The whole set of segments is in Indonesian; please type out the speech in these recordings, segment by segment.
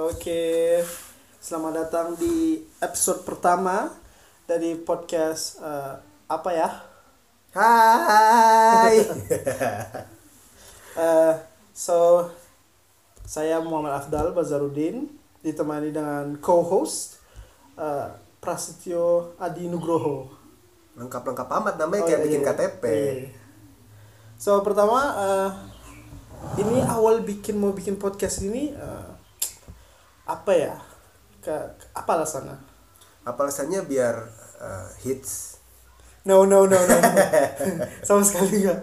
Oke, selamat datang di episode pertama dari podcast eh, apa ya? Hai. Eh, so, saya Muhammad Afdal Bazarudin ditemani dengan co-host eh, Prasetyo Adi Nugroho. Lengkap-lengkap amat namanya Oh, kayak iya, bikin iya. KTP. Iya. So pertama eh, ini awal bikin mau bikin podcast ini eh, apa ya? Ke, apa alasannya? Apa alasannya biar eh, hits? No no no no, no. sama sekali enggak.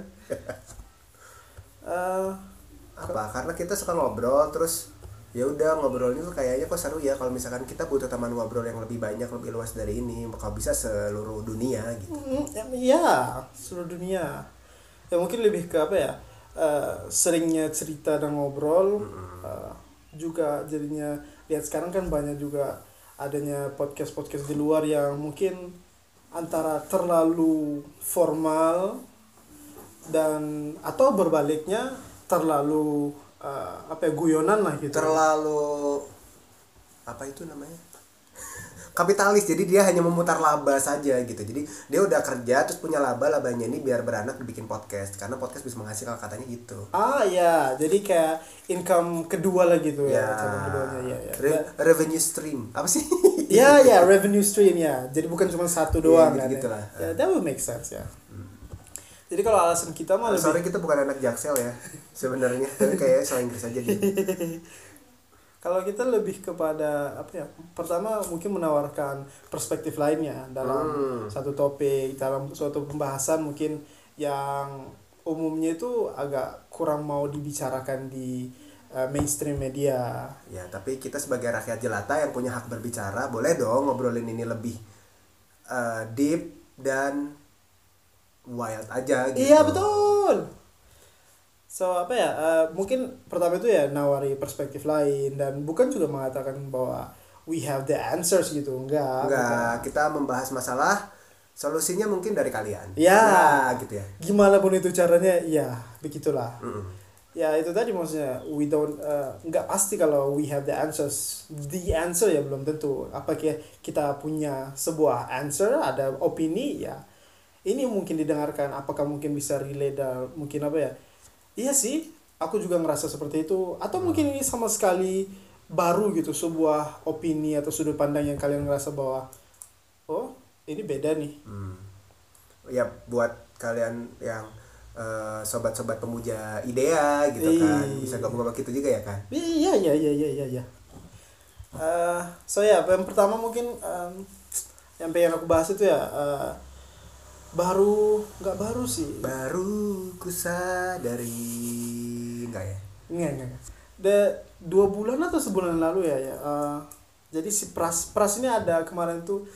Eh, Apa? Karena kita suka ngobrol terus ya udah ngobrolnya tuh kayaknya kok seru ya kalau misalkan kita butuh teman ngobrol yang lebih banyak lebih luas dari ini kalau bisa seluruh dunia gitu mm, ya seluruh dunia. Ya mungkin lebih ke apa ya? eh, seringnya cerita dan ngobrol eh, juga jadinya lihat sekarang kan banyak juga adanya podcast podcast di luar yang mungkin antara terlalu formal dan atau berbaliknya terlalu eh, apa ya guyonan lah gitu. terlalu apa itu namanya kapitalis jadi dia hanya memutar laba saja gitu jadi dia udah kerja terus punya laba labanya ini biar beranak dibikin podcast karena podcast bisa menghasilkan katanya gitu Ah ya, jadi kayak income kedua lah gitu ya. ya, keduanya ya ya. Re- revenue stream apa sih Ya ya revenue stream ya. Jadi bukan cuma satu doang Iya, kan. gitu-gitu ya. lah. Ya, that will make sense ya. Jadi kalau alasan kita mah lebih sorry kita bukan anak jaksel ya sebenarnya tapi kayaknya soal Inggris aja gitu kalau kita lebih kepada apa ya? Pertama mungkin menawarkan perspektif lainnya dalam Hmm. satu topik, dalam suatu pembahasan mungkin yang umumnya itu agak kurang mau dibicarakan di uh, mainstream media. ya tapi kita sebagai rakyat jelata yang punya hak berbicara boleh dong ngobrolin ini lebih eh, deep dan wild aja gitu Iya betul. So apa ya? eh, mungkin pertama itu ya nawari perspektif lain dan bukan juga mengatakan bahwa we have the answers gitu enggak. Enggak, kita membahas masalah solusinya mungkin dari kalian. Ya. Nah, gitu ya. Gimana pun itu caranya, ya begitulah. Mm-mm. Ya itu tadi maksudnya we don't nggak pasti kalau we have the answers. The answer ya belum tentu. Apakah kita punya sebuah answer, ada opini ya. Ini mungkin didengarkan. Apakah mungkin bisa relate dan mungkin apa ya? Iya sih, aku juga ngerasa seperti itu. Atau mungkin ini sama sekali baru gitu sebuah opini atau sudut pandang yang kalian ngerasa bahwa oh ini beda nih. Hmm. Ya buat kalian yang eh, sobat-sobat pemuja idea gitu kan, Iya. bisa gabung sama kita juga ya kan. Iya iya iya iya iya. iya. Eh, so ya yang pertama mungkin em, yang pengen aku bahas itu ya eh, baru nggak baru sih. Baru ku sadari enggak ya? Enggak enggak. The, dua bulan atau sebulan lalu ya ya. eh, jadi si Pras Pras ini ada kemarin tuh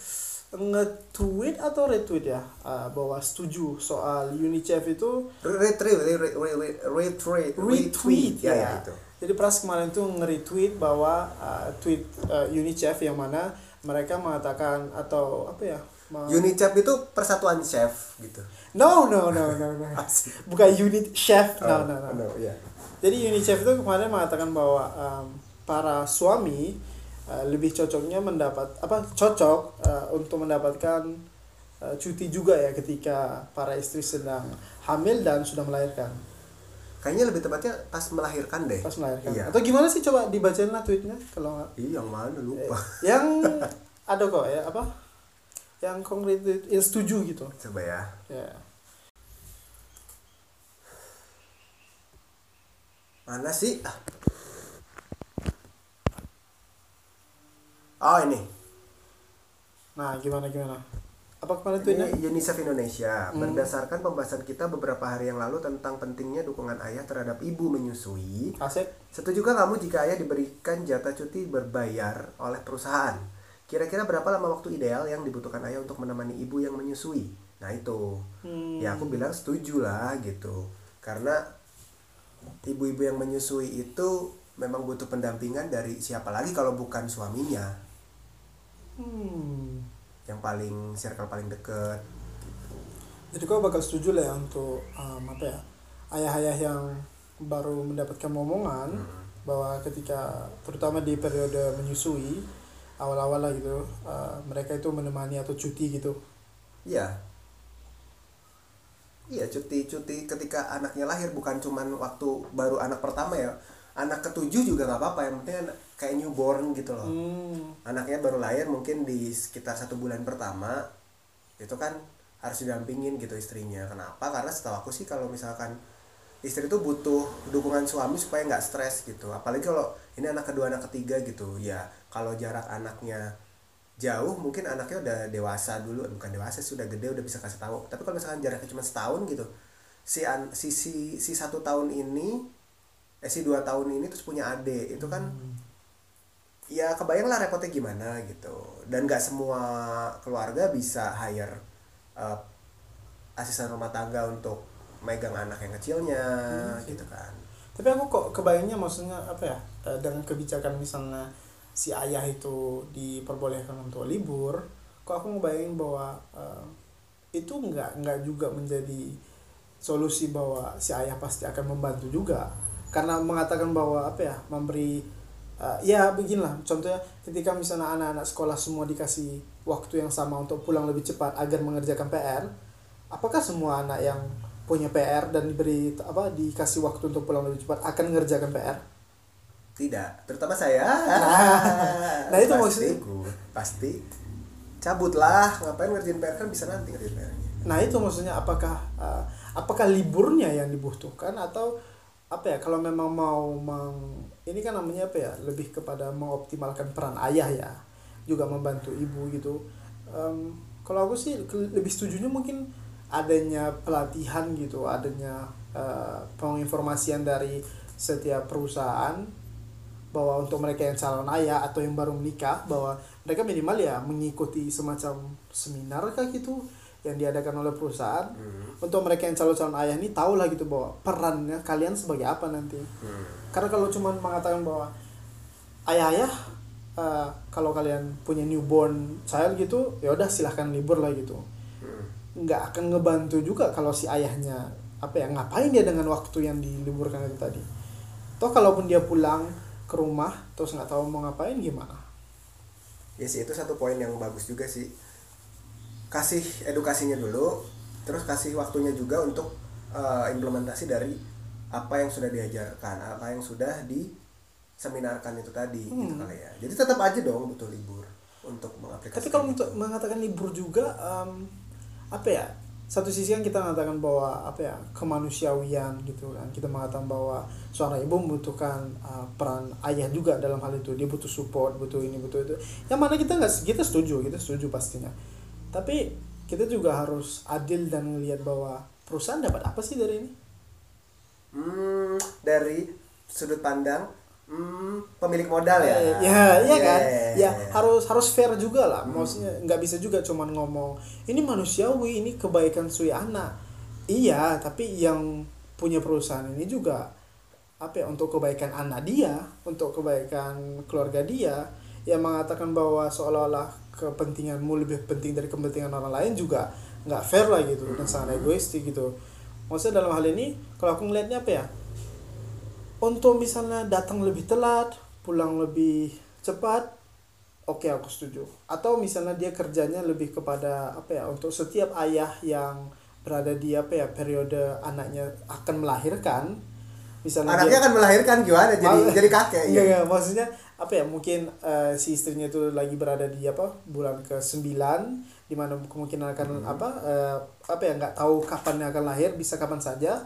nge-tweet atau retweet ya eh, bahwa setuju soal UNICEF itu Retweet, retweet, retweet, retweet, ya, ya. ya itu. Jadi Pras kemarin tuh nge-retweet bahwa uh, tweet uh, UNICEF yang mana mereka mengatakan atau apa ya? Ma- Unicef itu persatuan chef gitu. No no no no no. Bukan unit chef. No Oh, no no. iya. Jadi UNICEF itu kemarin mengatakan bahwa um, para suami uh, lebih cocoknya mendapat apa cocok uh, untuk mendapatkan uh, cuti juga ya ketika para istri sedang hamil dan sudah melahirkan. Kayaknya lebih tepatnya pas melahirkan deh. Pas melahirkan. Iya. Atau gimana sih coba dibacain lah tweetnya kalau nggak Ih, yang mana lupa. Eh, yang ada kok ya apa yang konkret yang setuju gitu Coba ya. ya Mana sih? Ah. Oh ini. nah gimana gimana apa kemarin tweetnya Ini UNICEF Indonesia. Hmm. Berdasarkan pembahasan kita beberapa hari yang lalu tentang pentingnya dukungan ayah terhadap ibu menyusui, asik setujukah kamu jika ayah diberikan jatah cuti berbayar oleh perusahaan? Kira-kira berapa lama waktu ideal yang dibutuhkan ayah untuk menemani ibu yang menyusui? Nah itu. Hmm. Ya aku bilang setuju lah gitu. Karena ibu-ibu yang menyusui itu memang butuh pendampingan dari siapa lagi kalau bukan suaminya hmm. yang paling circle paling deket jadi kau bakal setuju lah ya untuk um, apa ya ayah-ayah yang baru mendapatkan momongan Hmm. bahwa ketika terutama di periode menyusui awal-awal lah gitu uh, mereka itu menemani atau cuti gitu Iya. Iya cuti-cuti ketika anaknya lahir bukan cuman waktu baru anak pertama ya. Anak ketujuh juga nggak apa-apa yang penting anak- kayak newborn gitu loh. hmm. Anaknya baru lahir mungkin di sekitar satu bulan pertama itu kan harus didampingin gitu istrinya. Kenapa? Karena setahu aku sih kalau misalkan istri itu butuh dukungan suami supaya nggak stres gitu. Apalagi kalau ini anak kedua anak ketiga gitu. Ya kalau jarak anaknya jauh mungkin anaknya udah dewasa dulu. Bukan dewasa sih udah gede udah bisa kasih tahu. Tapi kalau misalkan jaraknya cuma setahun gitu si an, si, si si satu tahun ini eh si dua tahun ini terus punya adik itu kan ya kebayang lah repotnya gimana gitu. Dan nggak semua keluarga bisa hire uh, asisten rumah tangga untuk megang anak yang kecilnya gitu kan. Tapi aku kok kebayangnya maksudnya apa ya eh, dengan kebijakan misalnya si ayah itu diperbolehkan untuk libur kok aku ngebayangin bahwa eh, itu nggak nggak juga menjadi solusi bahwa si ayah pasti akan membantu juga. Karena mengatakan bahwa apa ya memberi eh, ya beginilah contohnya ketika misalnya anak-anak sekolah semua dikasih waktu yang sama untuk pulang lebih cepat agar mengerjakan PR apakah semua anak yang punya PR dan diberi apa dikasih waktu untuk pulang lebih cepat akan mengerjakan PR tidak terutama saya. Nah, itu pasti maksudnya. pasti. Cabut lah ngapain ngerjain PR kan bisa nanti ngerjain PR. Nah itu maksudnya apakah uh, apakah liburnya yang dibutuhkan atau apa ya? Kalau memang mau meng, ini kan namanya apa ya? Lebih kepada mengoptimalkan peran ayah ya. Juga membantu ibu gitu. Em, kalau aku sih lebih setujunya mungkin adanya pelatihan gitu, adanya uh, penginformasian dari setiap perusahaan bahwa untuk mereka yang calon ayah atau yang baru menikah bahwa mereka minimal ya mengikuti semacam seminar kah gitu yang diadakan oleh perusahaan Hmm. untuk mereka yang calon-calon ayah ini tahu lah gitu bahwa perannya kalian sebagai apa nanti Hmm. karena kalau cuma mengatakan bahwa ayah-ayah eh, kalau kalian punya newborn child gitu ya udah silahkan libur lah gitu Hmm. nggak akan ngebantu juga kalau si ayahnya apa ya ngapain dia dengan waktu yang diliburkan itu tadi toh kalaupun dia pulang ke rumah terus nggak tahu mau ngapain gimana ya sih itu satu poin yang bagus juga sih kasih edukasinya dulu terus kasih waktunya juga untuk uh, implementasi dari apa yang sudah diajarkan apa yang sudah diseminarkan itu tadi gitu Hmm. kali ya jadi tetap aja dong butuh libur untuk mengaplikasikan tapi kalau itu. untuk mengatakan libur juga em, apa ya satu sisi kan kita mengatakan bahwa apa ya kemanusiawian gitu kan. Kita mengatakan bahwa seorang ibu membutuhkan uh, peran ayah juga dalam hal itu. Dia butuh support butuh ini butuh itu. Yang mana kita nggak kita setuju kita setuju pastinya. Tapi kita juga harus adil dan melihat bahwa perusahaan dapat apa sih dari ini? Hmm, dari sudut pandang hmm, pemilik modal ya. Eh, ya iya kan? Yeah. ya harus harus fair juga lah. Maksudnya nggak bisa juga cuman ngomong ini manusiawi ini kebaikan sui anak iya tapi yang punya perusahaan ini juga apa ya untuk kebaikan anak dia untuk kebaikan keluarga dia yang mengatakan bahwa seolah-olah kepentinganmu lebih penting dari kepentingan orang lain juga nggak fair lah gitu dan sangat egoistik gitu. Maksudnya dalam hal ini kalau aku ngelihatnya apa ya untuk misalnya datang lebih telat pulang lebih cepat oke aku setuju atau misalnya dia kerjanya lebih kepada apa ya untuk setiap ayah yang berada di apa ya periode anaknya akan melahirkan misalnya Anaknya dia- akan melahirkan gimana? Jadi jadi kakek Enggak, ya. enggak, maksudnya apa ya mungkin eh, si istrinya itu lagi berada di apa bulan ke 9 di mana kemungkinan akan Hmm. apa eh, apa ya nggak tahu kapan akan lahir bisa kapan saja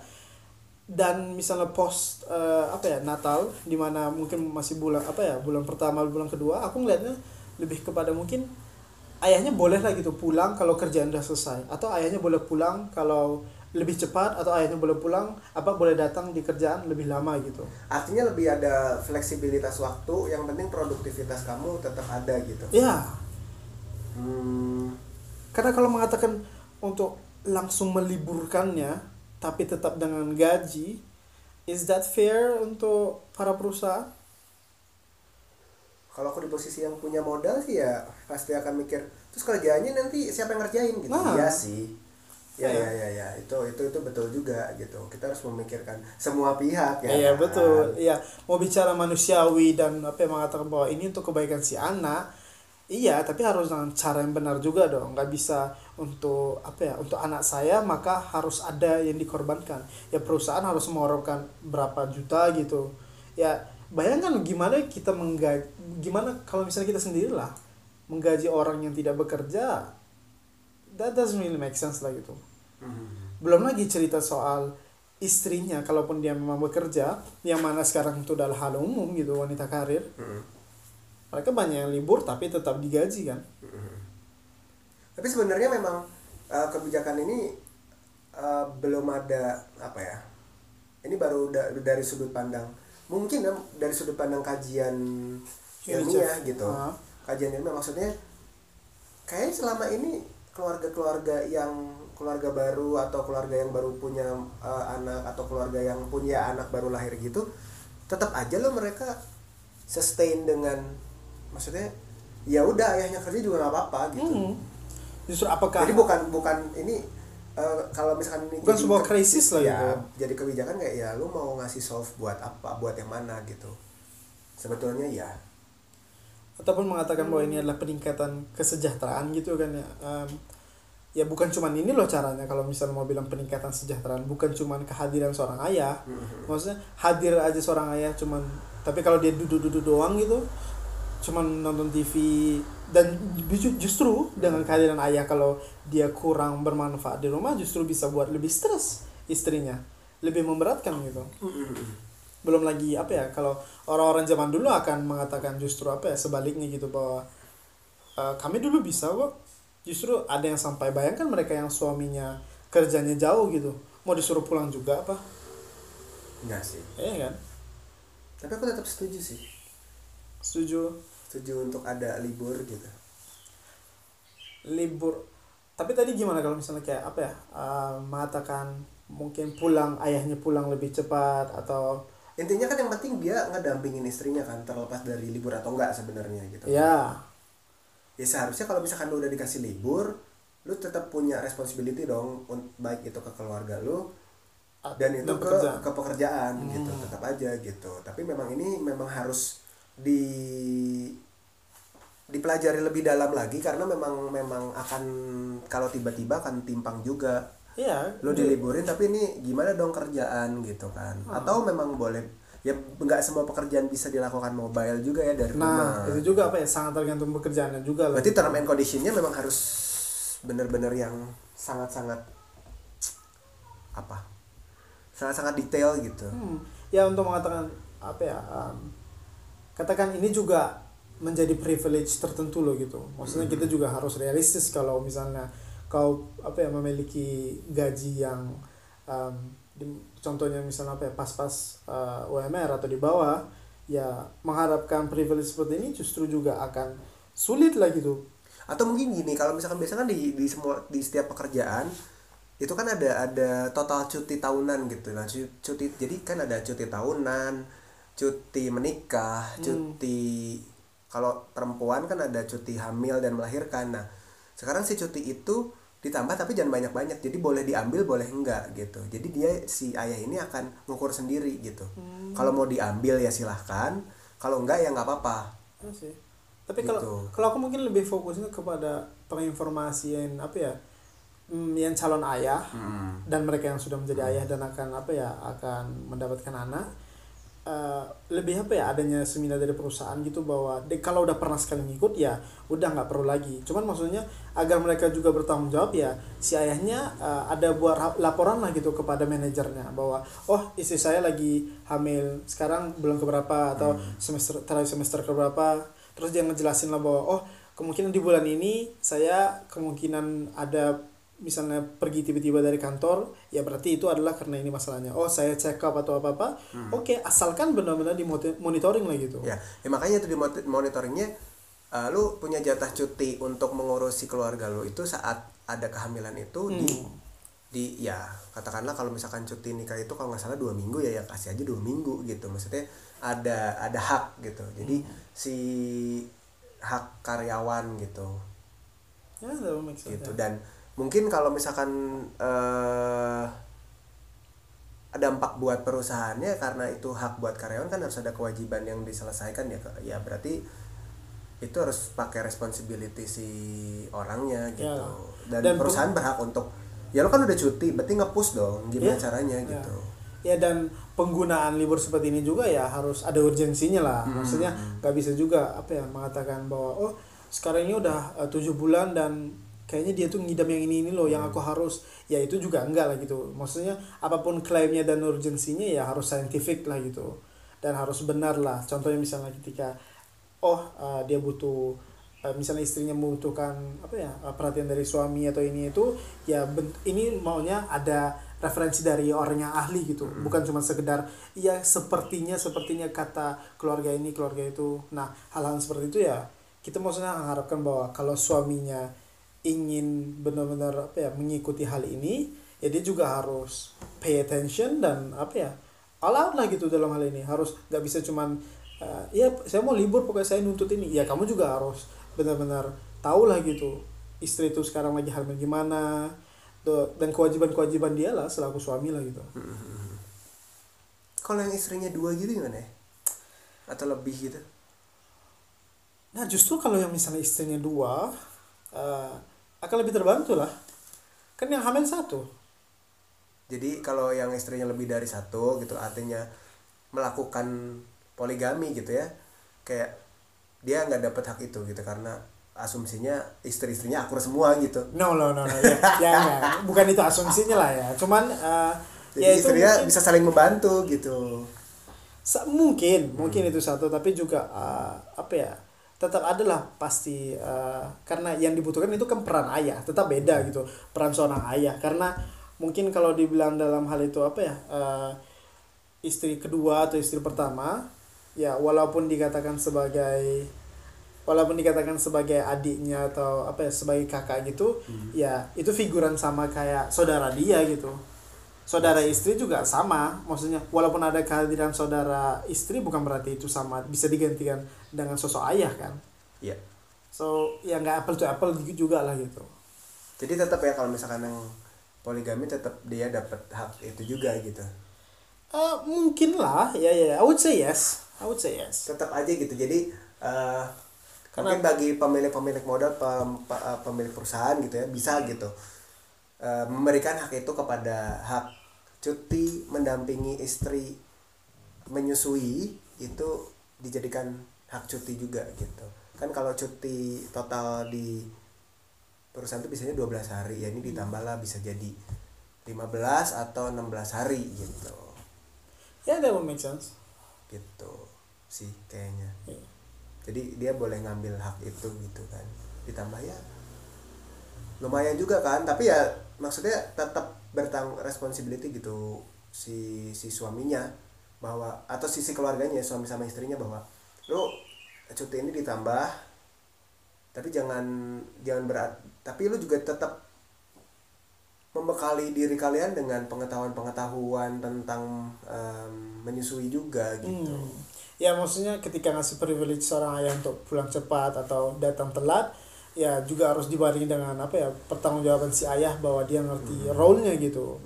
dan misalnya post eh, apa ya Natal di mana mungkin masih bulan apa ya bulan pertama bulan kedua aku ngelihatnya lebih kepada mungkin ayahnya boleh lah gitu pulang kalau kerjaan udah selesai. Atau ayahnya boleh pulang kalau lebih cepat atau ayahnya boleh pulang apa boleh datang di kerjaan lebih lama gitu. Artinya lebih ada fleksibilitas waktu, yang penting produktivitas kamu tetap ada gitu. ya Hmm, Karena kalau mengatakan untuk langsung meliburkannya tapi tetap dengan gaji, is that fair untuk para perusahaan? kalau aku di posisi yang punya modal sih ya pasti akan mikir terus kerjaannya nanti siapa yang ngerjain gitu. Nah. Iya sih. ya Iya. ya ya ya itu itu itu betul juga gitu kita harus memikirkan semua pihak ya Iya betul. Iya mau bicara manusiawi dan apa yang mengatakan bahwa ini untuk kebaikan si anak. Iya, tapi harus dengan cara yang benar juga dong. Nggak bisa untuk apa ya? Untuk anak saya maka harus ada yang dikorbankan. Ya perusahaan harus mengorbankan berapa juta gitu. Ya bayangkan gimana kita menggaji gimana kalau misalnya kita sendiri lah menggaji orang yang tidak bekerja. That doesn't really make sense lah gitu Hmm. belum lagi cerita soal istrinya kalaupun dia memang bekerja yang mana sekarang itu adalah hal umum gitu wanita karir Hmm. Mereka banyak yang libur tapi tetap digaji kan? Tapi sebenarnya memang uh, kebijakan ini uh, belum ada apa ya ini baru da- dari sudut pandang mungkin ya, dari sudut pandang kajian ilmiah gitu. Ah. kajian ilmiah maksudnya kayak selama ini keluarga-keluarga yang keluarga baru atau keluarga yang baru punya uh, anak atau keluarga yang punya anak baru lahir gitu tetap aja loh mereka sustain dengan maksudnya ya udah ayahnya kerja juga nggak apa-apa gitu. Hmm. justru apakah jadi bukan bukan ini eh, kalau misalkan ini Bukan sebuah krisis lah ya, gitu. jadi kebijakan kayak ya lu mau ngasih solve buat apa buat yang mana gitu. Sebetulnya ya. Ataupun mengatakan bahwa ini adalah peningkatan kesejahteraan gitu kan ya Em, ya bukan cuman ini loh caranya kalau misalnya mau bilang peningkatan kesejahteraan bukan cuman kehadiran seorang ayah. Maksudnya hadir aja seorang ayah cuman tapi kalau dia duduk-duduk doang gitu cuman nonton TV dan ju- justru dengan kehadiran ayah kalau dia kurang bermanfaat di rumah justru bisa buat lebih stres istrinya lebih memberatkan gitu. Belum lagi apa ya kalau orang-orang zaman dulu akan mengatakan justru apa ya sebaliknya gitu bahwa "Eh, kami dulu bisa kok. Justru ada yang sampai bayangkan mereka yang suaminya kerjanya jauh gitu mau disuruh pulang juga apa? Enggak sih. Iya kan? Tapi aku tetap setuju sih. Setuju setuju untuk ada libur gitu. Libur. Tapi tadi gimana kalau misalnya kayak apa ya eh, mengatakan mungkin pulang ayahnya pulang lebih cepat atau intinya kan yang penting dia ngedampingin istrinya kan terlepas dari libur atau enggak sebenarnya gitu. Ya ya seharusnya kalau misalkan lu udah dikasih libur lu tetap punya responsibility dong baik itu ke keluarga lu dan itu ke pekerjaan. ke pekerjaan Hmm. gitu tetap aja gitu. Tapi memang ini memang harus di dipelajari lebih dalam lagi karena memang memang akan kalau tiba-tiba akan timpang juga. Ya lu diliburin tapi ini gimana dong kerjaan gitu kan? Hmm. atau memang boleh ya nggak semua pekerjaan bisa dilakukan mobile juga ya dari nah rumah. itu juga apa ya? Sangat tergantung pekerjaannya juga lah berarti term and conditionnya memang harus benar-benar yang sangat-sangat apa? Sangat-sangat detail gitu. Hmm, ya untuk mengatakan apa ya um, katakan ini juga menjadi privilege tertentu loh gitu maksudnya kita juga harus realistis kalau misalnya kau apa ya memiliki gaji yang um, di- contohnya misalnya apa ya pas-pas uh, UMR atau di bawah ya mengharapkan privilege seperti ini justru juga akan sulit lah gitu atau mungkin gini kalau misalkan biasanya kan di di semua di setiap pekerjaan itu kan ada ada total cuti tahunan gitu nah cu- cuti jadi kan ada cuti tahunan cuti menikah Hmm. Kalau perempuan kan ada cuti hamil dan melahirkan nah sekarang si cuti itu ditambah tapi jangan banyak-banyak jadi boleh diambil boleh enggak gitu jadi dia si ayah ini akan ngukur sendiri gitu Hmm. kalau mau diambil ya silahkan kalau enggak ya nggak apa-apa Ya sih. Tapi kalau Gitu. kalau aku mungkin lebih fokusnya kepada penginformasian apa ya? mm, yang calon ayah dan mereka yang sudah menjadi ayah dan akan apa ya akan mendapatkan anak eh, lebih apa ya adanya seminar dari perusahaan gitu bahwa de, kalau udah pernah sekali ngikut ya udah nggak perlu lagi. Cuman maksudnya agar mereka juga bertanggung jawab ya si ayahnya eh, ada buat ra- laporan lah gitu kepada manajernya bahwa oh istri saya lagi hamil. Sekarang bulan keberapa atau semester terakhir semester keberapa. Terus dia ngejelasin lah bahwa oh kemungkinan di bulan ini saya kemungkinan ada misalnya pergi tiba-tiba dari kantor ya berarti itu adalah karena ini masalahnya. Oh saya check up atau apa apa oke asalkan benar-benar dimonitoring lah gitu. Ya, ya makanya itu di moni- monitoringnya eh, lu punya jatah cuti untuk mengurusi keluarga lu itu saat ada kehamilan itu di Hmm. di ya katakanlah kalau misalkan cuti nikah itu kalau nggak salah dua minggu ya ya kasih aja dua minggu gitu. Maksudnya ada ada hak gitu. Jadi Hmm. si hak karyawan gitu. Ya gitu dan mungkin kalau misalkan eh ada dampak buat perusahaannya karena itu hak buat karyawan kan harus ada kewajiban yang diselesaikan ya ya berarti itu harus pakai responsibility si orangnya gitu Ya. dan, Dan perusahaan berhak untuk ya lo kan udah cuti berarti nge-push dong gimana Ya. caranya Ya. gitu ya dan penggunaan libur seperti ini juga ya harus ada urgensinya lah Hmm. maksudnya nggak bisa juga apa ya mengatakan bahwa oh sekarang ini udah eh, tujuh bulan dan kayaknya dia tuh ngidam yang ini ini loh yang aku harus. Ya itu juga enggak lah gitu. Maksudnya apa pun klaimnya dan urgensinya ya harus scientific lah gitu. Dan harus benar lah. Contohnya misalnya ketika oh eh, dia butuh eh, misalnya istrinya membutuhkan apa ya eh, perhatian dari suami atau ini itu ya ini maunya ada referensi dari orang yang ahli gitu. Bukan cuma sekedar ya sepertinya sepertinya kata keluarga ini keluarga itu. Nah hal-hal seperti itu ya kita maksudnya mengharapkan bahwa kalau suaminya ingin benar-benar apa ya mengikuti hal ini ya dia juga harus pay attention dan apa ya all out lah gitu dalam hal ini. Harus nggak bisa cuman eh, ya saya mau libur pokoknya saya nuntut ini. Ya kamu juga harus benar-benar tahu lah gitu istri itu sekarang lagi hamil gimana dan kewajiban-kewajiban dia lah selaku suami lah gitu. Kalau yang istrinya dua gitu gimana ya? Atau lebih gitu? Nah justru kalau yang misalnya istrinya dua eh, akan lebih terbantu lah. Kan yang hamil satu. Jadi kalau yang istrinya lebih dari satu gitu artinya melakukan poligami gitu ya kayak dia nggak dapat hak itu gitu karena asumsinya istri-istrinya akur semua gitu. No no no, no. ya, ya ya. bukan itu asumsinya lah ya. Cuman eh, jadi ya itu istrinya mungkin- bisa saling membantu gitu. Mungkin mungkin itu satu tapi juga uh, apa ya tetap adalah pasti uh, karena yang dibutuhkan itu kan peran ayah tetap beda gitu peran seorang ayah. Karena mungkin kalau dibilang dalam hal itu apa ya uh, istri kedua atau istri pertama ya walaupun dikatakan sebagai walaupun dikatakan sebagai adiknya atau apa ya sebagai kakak gitu ya itu figuran sama kayak saudara dia gitu saudara istri juga sama maksudnya walaupun ada kehadiran saudara istri bukan berarti itu sama bisa digantikan dengan sosok ayah kan? Iya. so ya nggak apple to apple juga lah gitu. Jadi tetap ya kalau misalkan yang poligami tetap dia dapat hak itu juga gitu. Eh, mungkin lah ya ya I would say yes. I would say yes. Tetap aja gitu. Jadi eh Karena- mungkin bagi pemilik-pemilik modal pem- pe- pemilik perusahaan gitu ya bisa gitu eh, memberikan hak itu kepada hak cuti mendampingi istri menyusui itu dijadikan hak cuti juga gitu. Kan kalau cuti total di perusahaan itu biasanya 12 hari ya ini ditambah lah bisa jadi 15 atau 16 hari gitu. Ya that would make sense. Gitu sih kayaknya. Iya. jadi dia boleh ngambil hak itu gitu kan. Ditambah ya lumayan juga kan tapi ya maksudnya tetap bertanggung responsibility gitu si si suaminya bahwa atau sisi keluarganya suami sama istrinya bahwa lu cuti ini ditambah tapi jangan jangan berat tapi lu juga tetap membekali diri kalian dengan pengetahuan-pengetahuan tentang em, menyusui juga gitu Hmm. Ya maksudnya ketika ngasih privilege seorang ayah untuk pulang cepat atau datang telat, ya juga harus dibarengi dengan apa ya pertanggungjawaban si ayah bahwa dia ngerti role-nya gitu.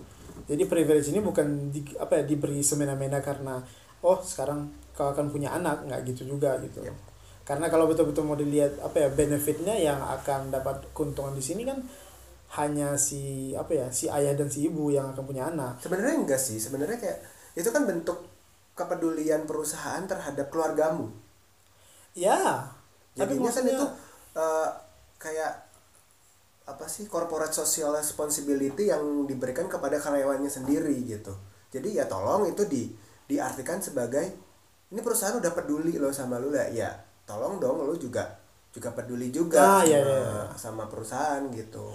Jadi privilege ini bukan di, apa ya diberi semena-mena karena oh sekarang kau akan punya anak nggak gitu juga gitu. Yep. Karena kalau betul-betul mau dilihat apa ya benefitnya yang akan dapat keuntungan di sini kan hanya si apa ya si ayah dan si ibu yang akan punya anak. sebenarnya enggak sih sebenarnya kayak itu kan bentuk kepedulian perusahaan terhadap keluargamu Ya. Tapi jadinya kan maksudnya itu eh, kayak apa sih corporate social responsibility yang diberikan kepada karyawannya sendiri gitu. Jadi ya tolong itu di diartikan sebagai ini perusahaan udah peduli loh sama lu lah. Ya tolong dong lu juga juga peduli juga Ah, iya, sama, iya. sama perusahaan gitu.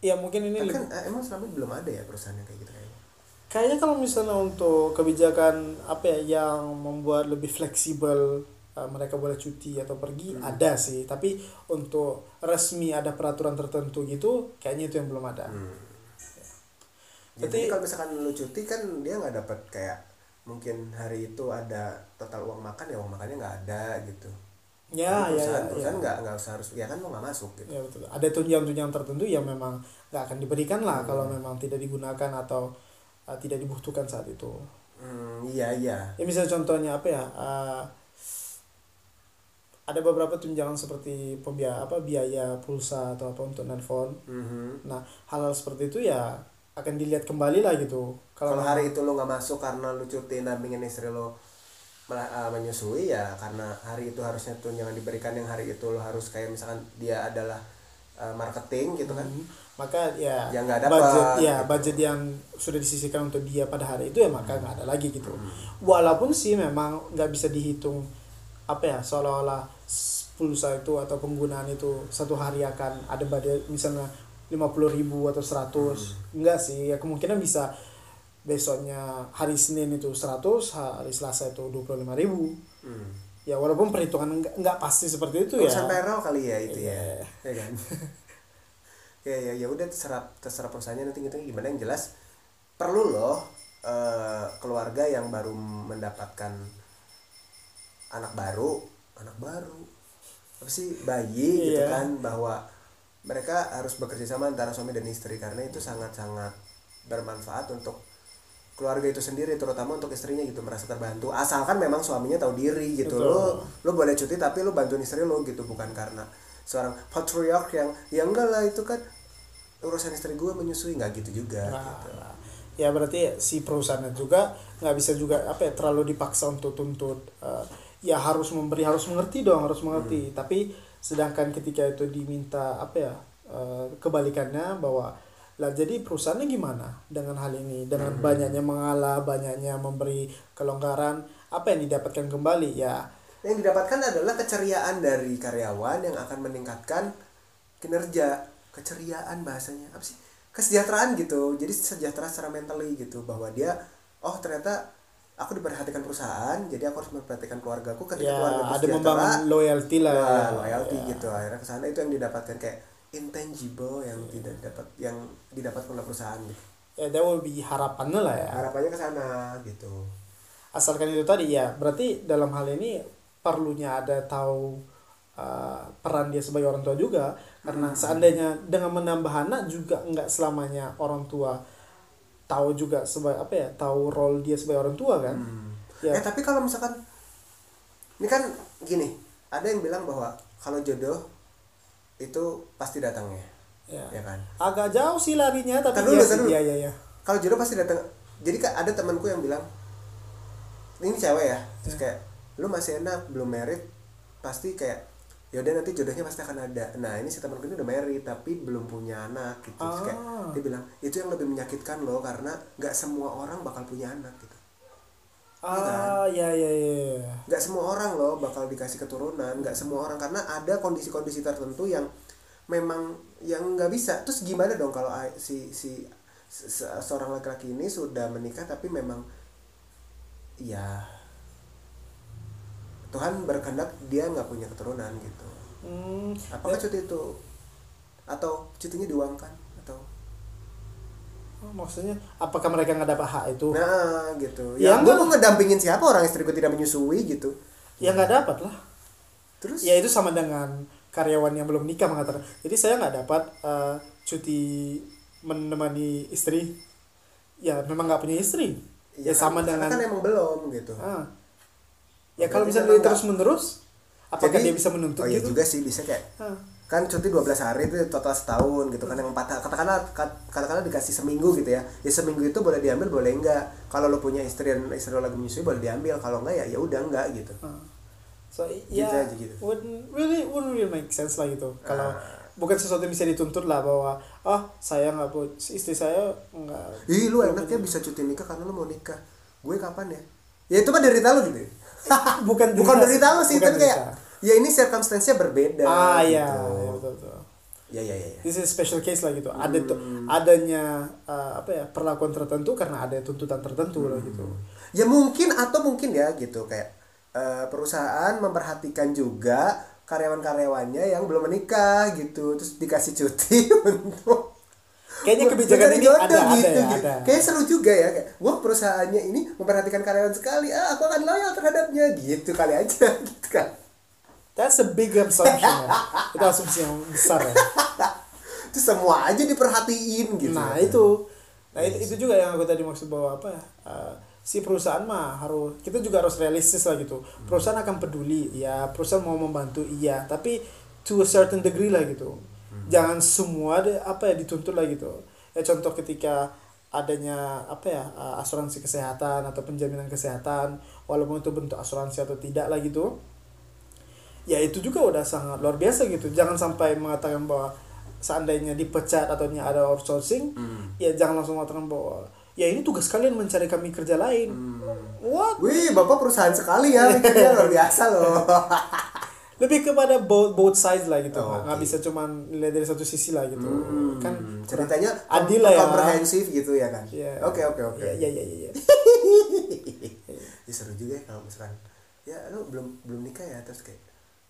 Ya mungkin ini lebih- kan eh, emang selama ini belum ada ya perusahaan yang kayak gitu kayaknya? Kayaknya kalau misalnya untuk kebijakan apa ya yang membuat lebih fleksibel uh, mereka boleh cuti atau pergi ada sih, tapi untuk resmi ada peraturan tertentu gitu kayaknya itu yang belum ada. Hmm. Ya, jadi kalau misalkan lu cuti kan dia nggak dapat kayak mungkin hari itu ada total uang makan ya uang makannya nggak ada gitu. Ya, ya, perusahaan, ya, perusahaan ya. nggak nggak usah harus ya kan lo nggak masuk gitu. Ya betul. Ada tunjangan-tunjangan tertentu yang memang nggak akan diberikan lah kalau memang tidak digunakan atau uh, tidak dibutuhkan saat itu. Hmm, iya iya. Ya misalnya contohnya apa ya? Uh, ada beberapa tunjangan seperti pembiaya apa biaya pulsa atau apa untuk nelfon Mhm. nah hal-hal seperti itu ya akan dilihat kembali lah gitu kalau hari itu lo nggak masuk karena lo cuti nampingin istri lo uh, menyusui ya karena hari itu harusnya tunjangan diberikan yang hari itu lo harus kayak misalkan dia adalah uh, marketing gitu kan Hmm. maka ya, Ya, nggak dapat, budget ya gitu. Budget yang sudah disisihkan untuk dia pada hari itu ya maka nggak ada lagi gitu walaupun sih memang nggak bisa dihitung apa ya seolah-olah pulsa itu atau penggunaan itu satu hari akan ada budget misalnya 50.000 ribu atau 100 Hmm. enggak sih ya kemungkinan bisa besoknya hari Senin itu 100 hari Selasa itu 25.000 ribu hmm. ya walaupun perhitungan nggak nggak pasti seperti itu ya payroll kali ya itu Iya. ya ya kan ya ya ya udah terserah terserah perusahaannya nanti gitu gimana yang jelas perlu loh eh, keluarga yang baru mendapatkan anak baru anak baru apa sih bayi gitu Iya. kan bahwa mereka harus bekerja sama antara suami dan istri karena itu sangat sangat bermanfaat untuk keluarga itu sendiri terutama untuk istrinya gitu merasa terbantu asalkan memang suaminya tahu diri gitu Betul. lo lo boleh cuti tapi lo bantuin istri lo gitu bukan karena seorang patriarch yang ya enggak lah itu kan urusan istri gue menyusui nggak gitu juga Nah, gitu. ya berarti si perusahaannya juga nggak bisa juga apa ya terlalu dipaksa untuk tuntut eh, ya harus memberi harus mengerti dong harus mengerti. Tapi sedangkan ketika itu diminta apa ya eh, kebalikannya bahwa lah jadi perusahaannya gimana dengan hal ini? Dengan banyaknya mengalah banyaknya memberi kelonggaran apa yang didapatkan kembali? Ya yang didapatkan adalah keceriaan dari karyawan yang akan meningkatkan kinerja. Keceriaan bahasanya apa sih? Kesejahteraan gitu. Jadi sejahtera secara mentally gitu bahwa dia oh ternyata aku diperhatikan perusahaan jadi aku harus memperhatikan keluargaku ketika ya keluarga ada membangun loyalty lah Wah, loyalty Ya. gitu. Akhirnya ke sana itu yang didapatkan kayak intangible yang tidak dapat yang didapatkan oleh perusahaan gitu ya that will be harapannya lah ya. Harapannya ke sana gitu. Asalkan itu tadi ya berarti dalam hal ini perlunya ada tahu uh, peran dia sebagai orang tua juga karena seandainya dengan menambah anak juga nggak selamanya orang tua tahu juga sebagai apa ya tahu role dia sebagai orang tua kan? Ya. Eh tapi kalau misalkan ini kan gini ada yang bilang bahwa kalau jodoh itu pasti datangnya ya ya. kan? Agak jauh sih larinya tapi Tar dulu, iya iya iya kalau jodoh pasti datang. Jadi kan ada temanku yang bilang ini cewek ya. Terus kayak lu masih enak belum merit pasti kayak yaudah nanti jodohnya pasti akan ada. Nah ini si temanku ini udah merit tapi belum punya anak gitu. Terus kayak Ah. dia bilang itu yang lebih menyakitkan loh karena nggak semua orang bakal punya anak gitu. Ah ya ya ya nggak semua orang loh bakal dikasih keturunan nggak semua orang. Karena ada kondisi-kondisi tertentu yang memang yang nggak bisa. Terus gimana dong kalau si si se- se- seorang laki-laki ini sudah menikah tapi memang ya Tuhan berkehendak dia nggak punya keturunan gitu hmm, apakah cuti itu? Atau cutinya diuangkan? Atau? Oh, maksudnya apakah mereka nggak dapat hak itu? Nah gitu. Ya, ya, gue enggak. mau ngedampingin siapa orang istri gue tidak menyusui gitu. Ya nggak dapat lah. Terus? Ya itu sama dengan karyawan yang belum nikah mengatakan. Jadi saya nggak dapat eh, cuti menemani istri. Ya memang nggak punya istri. Ya, kan- sama dengan kan emang belum gitu. Ah. ya Berarti kalau misalnya terus menerus apakah Jadi- dia bisa menuntut oh iya gitu juga sih bisa kayak Ah. kan cuti 12 hari itu total setahun gitu kan yang empat katakanlah kat- katakanlah dikasih seminggu gitu ya ya seminggu itu boleh diambil boleh enggak kalau lo punya istri dan istri lo lagi menyusui boleh diambil kalau enggak ya ya udah enggak gitu Ah. so Gitu ya aja gitu. wouldn't really wouldn't really make sense lah gitu kalau Ah. bukan sesuatu yang bisa dituntut lah bahwa oh saya nggak pu istri saya nggak ih lu enaknya bisa cuti nikah karena lo mau nikah gue kapan ya ya itu kan derita lo gitu ya. bukan bukan derita lo sih bukan itu kayak. Ya ini circumstance-nya berbeda ah gitu. ya, ya betul betul ya ya ya, ya. this is special case lah gitu ada tuh Hmm. adanya uh, apa ya perlakuan tertentu karena ada tuntutan tertentu lah gitu ya mungkin atau mungkin ya gitu kayak eh, perusahaan memperhatikan juga karyawan-karyawannya yang belum menikah gitu terus dikasih cuti untuk Kayaknya kebijakan ini jodoh ada, ada ya, gitu. ada. kayak seru juga ya kayak wah perusahaannya ini memperhatikan karyawan sekali ah aku akan loyal terhadapnya gitu kali aja gitu kan That's a big assumption. ya. Itu asumsi yang besar ya. itu semua aja diperhatiin gitu Nah itu, nah itu, itu juga yang aku tadi maksud bahwa apa ya? uh, si perusahaan mah harus kita juga harus realistis lah gitu. Perusahaan akan peduli, ya perusahaan mau membantu iya, tapi to a certain degree lah gitu. Jangan semua de, apa ya dituntut lah gitu. Ya contoh ketika adanya apa ya uh, asuransi kesehatan atau penjaminan kesehatan, walaupun itu bentuk asuransi atau tidak lah gitu. Ya itu juga udah sangat luar biasa gitu. Jangan sampai mengatakan bahwa seandainya dipecat atau ada outsourcing, Hmm. ya jangan langsung mengatakan bahwa ya ini tugas kalian mencari kami kerja lain. What? Wih, bapak perusahaan sekali ya, mikirnya luar biasa loh. Lebih kepada both both sides lah gitu. Oh, nggak oke. bisa cuman lihat dari satu sisi lah gitu. Kan Hmm, ceritanya adil lah ya. komprehensif gitu ya kan. Iya. Oke oke oke. Ya ya ya ya. ya. Ya, seru juga ya kalau misalkan ya lu belum belum nikah ya terus kayak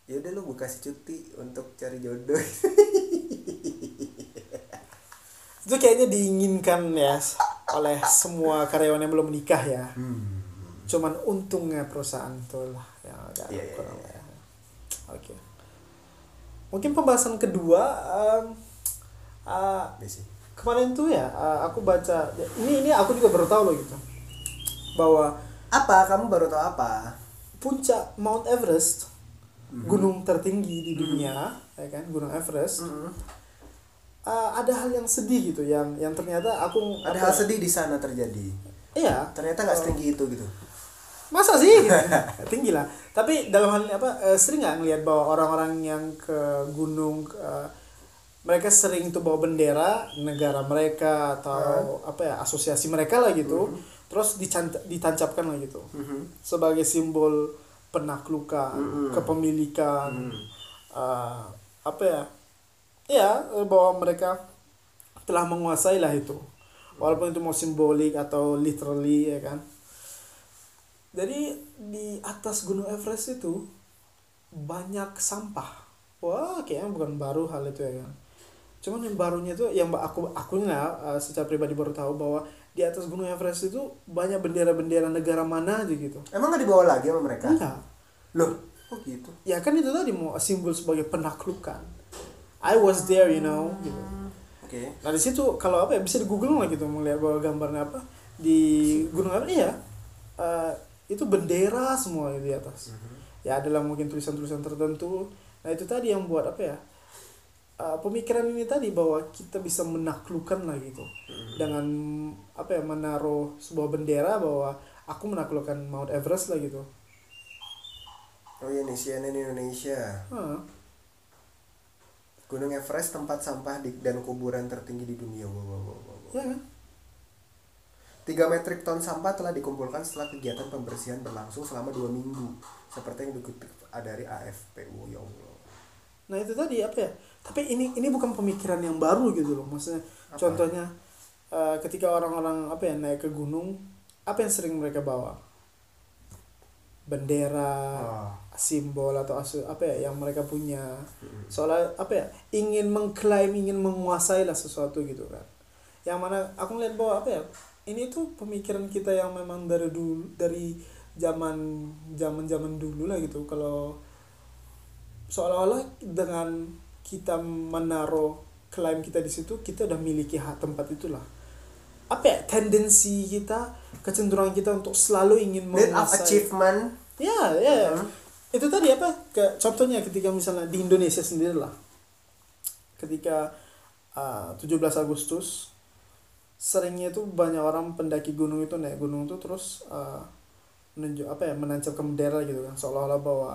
ya udah lu gue kasih cuti untuk cari jodoh. Itu kayaknya diinginkan ya oleh semua karyawan yang belum menikah ya. Hmm. Cuman untungnya perusahaan tuh lah yang agak kurang iya. ya. Oke. Mungkin pembahasan kedua um, uh, kemarin tuh ya uh, aku baca ini ini aku juga baru tahu loh gitu bahwa Apa? Kamu baru tahu apa? puncak Mount Everest Mhm. gunung tertinggi di dunia ya kan? Gunung Everest. Mm-mm. uh, ada hal yang sedih gitu yang yang ternyata aku Ada apa- hal sedih di sana terjadi. iya. Ternyata nggak setinggi itu gitu. masa sih? Tinggi lah. Tapi dalam hal ini apa eh, sering nggak ngelihat bahwa orang-orang yang ke gunung eh, mereka sering tuh bawa bendera negara mereka atau apa ya asosiasi mereka lah gitu. Terus dicant- ditancapkan lah gitu. Mhm. sebagai simbol penaklukan Mm-mm. kepemilikan Mm. eh, apa ya? Ya eh, bahwa mereka telah menguasai lah itu. Walaupun itu mau simbolik atau literally ya kan? Jadi di atas gunung Everest itu banyak sampah. Wah kayaknya bukan baru hal itu ya kan? Cuman yang barunya itu yang aku aku uh, secara pribadi baru tahu bahwa di atas gunung Everest itu banyak bendera-bendera negara mana aja gitu. Emang nggak dibawa lagi sama mereka? enggak. Loh, kok gitu? ya kan itu tadi mau simbol sebagai penaklukan. I was there you know gitu. Oke. nah di situ kalau apa ya bisa di Google lah gitu melihat bahwa gambarnya apa. Di gunung apa? Iya. Eh, itu bendera semua di atas. Ya adalah mungkin tulisan-tulisan tertentu. Nah itu tadi yang buat apa ya eh, pemikiran ini tadi bahwa kita bisa menaklukkan lah gitu dengan apa ya menaruh sebuah bendera bahwa aku menaklukkan Mount Everest lah gitu Oh iya nih CNN Indonesia. Hah. Gunung Everest tempat sampah di, dan kuburan tertinggi di dunia. Wow, wow, wow, wow. ya kan 3 metrik ton sampah telah dikumpulkan setelah kegiatan pembersihan berlangsung selama dua minggu. Seperti yang dikutip dari AFP. Oh, ya Allah. Nah itu tadi apa ya? Tapi ini ini bukan pemikiran yang baru gitu loh. Maksudnya Apa? contohnya eh, ketika orang-orang apa ya naik ke gunung, apa yang sering mereka bawa? Bendera, Oh. simbol atau asu, apa ya yang mereka punya. Soalnya apa ya? Ingin mengklaim, ingin menguasai lah sesuatu gitu kan. Yang mana aku ngeliat bahwa apa ya? Ini tuh pemikiran kita yang memang dari dulu dari zaman zaman zaman dulu lah gitu. Kalau seolah-olah dengan kita menaruh klaim kita di situ kita udah miliki hak tempat itulah. Apa ya tendensi kita kecenderungan kita untuk selalu ingin menguasai achievement. ya ya Mhm. itu tadi apa? Ke contohnya ketika misalnya di Indonesia sendiri lah. Ketika uh, 17 Agustus seringnya itu banyak orang pendaki gunung itu naik gunung itu terus uh, menunjuk apa ya menancapkan bendera gitu kan. Seolah-olah bahwa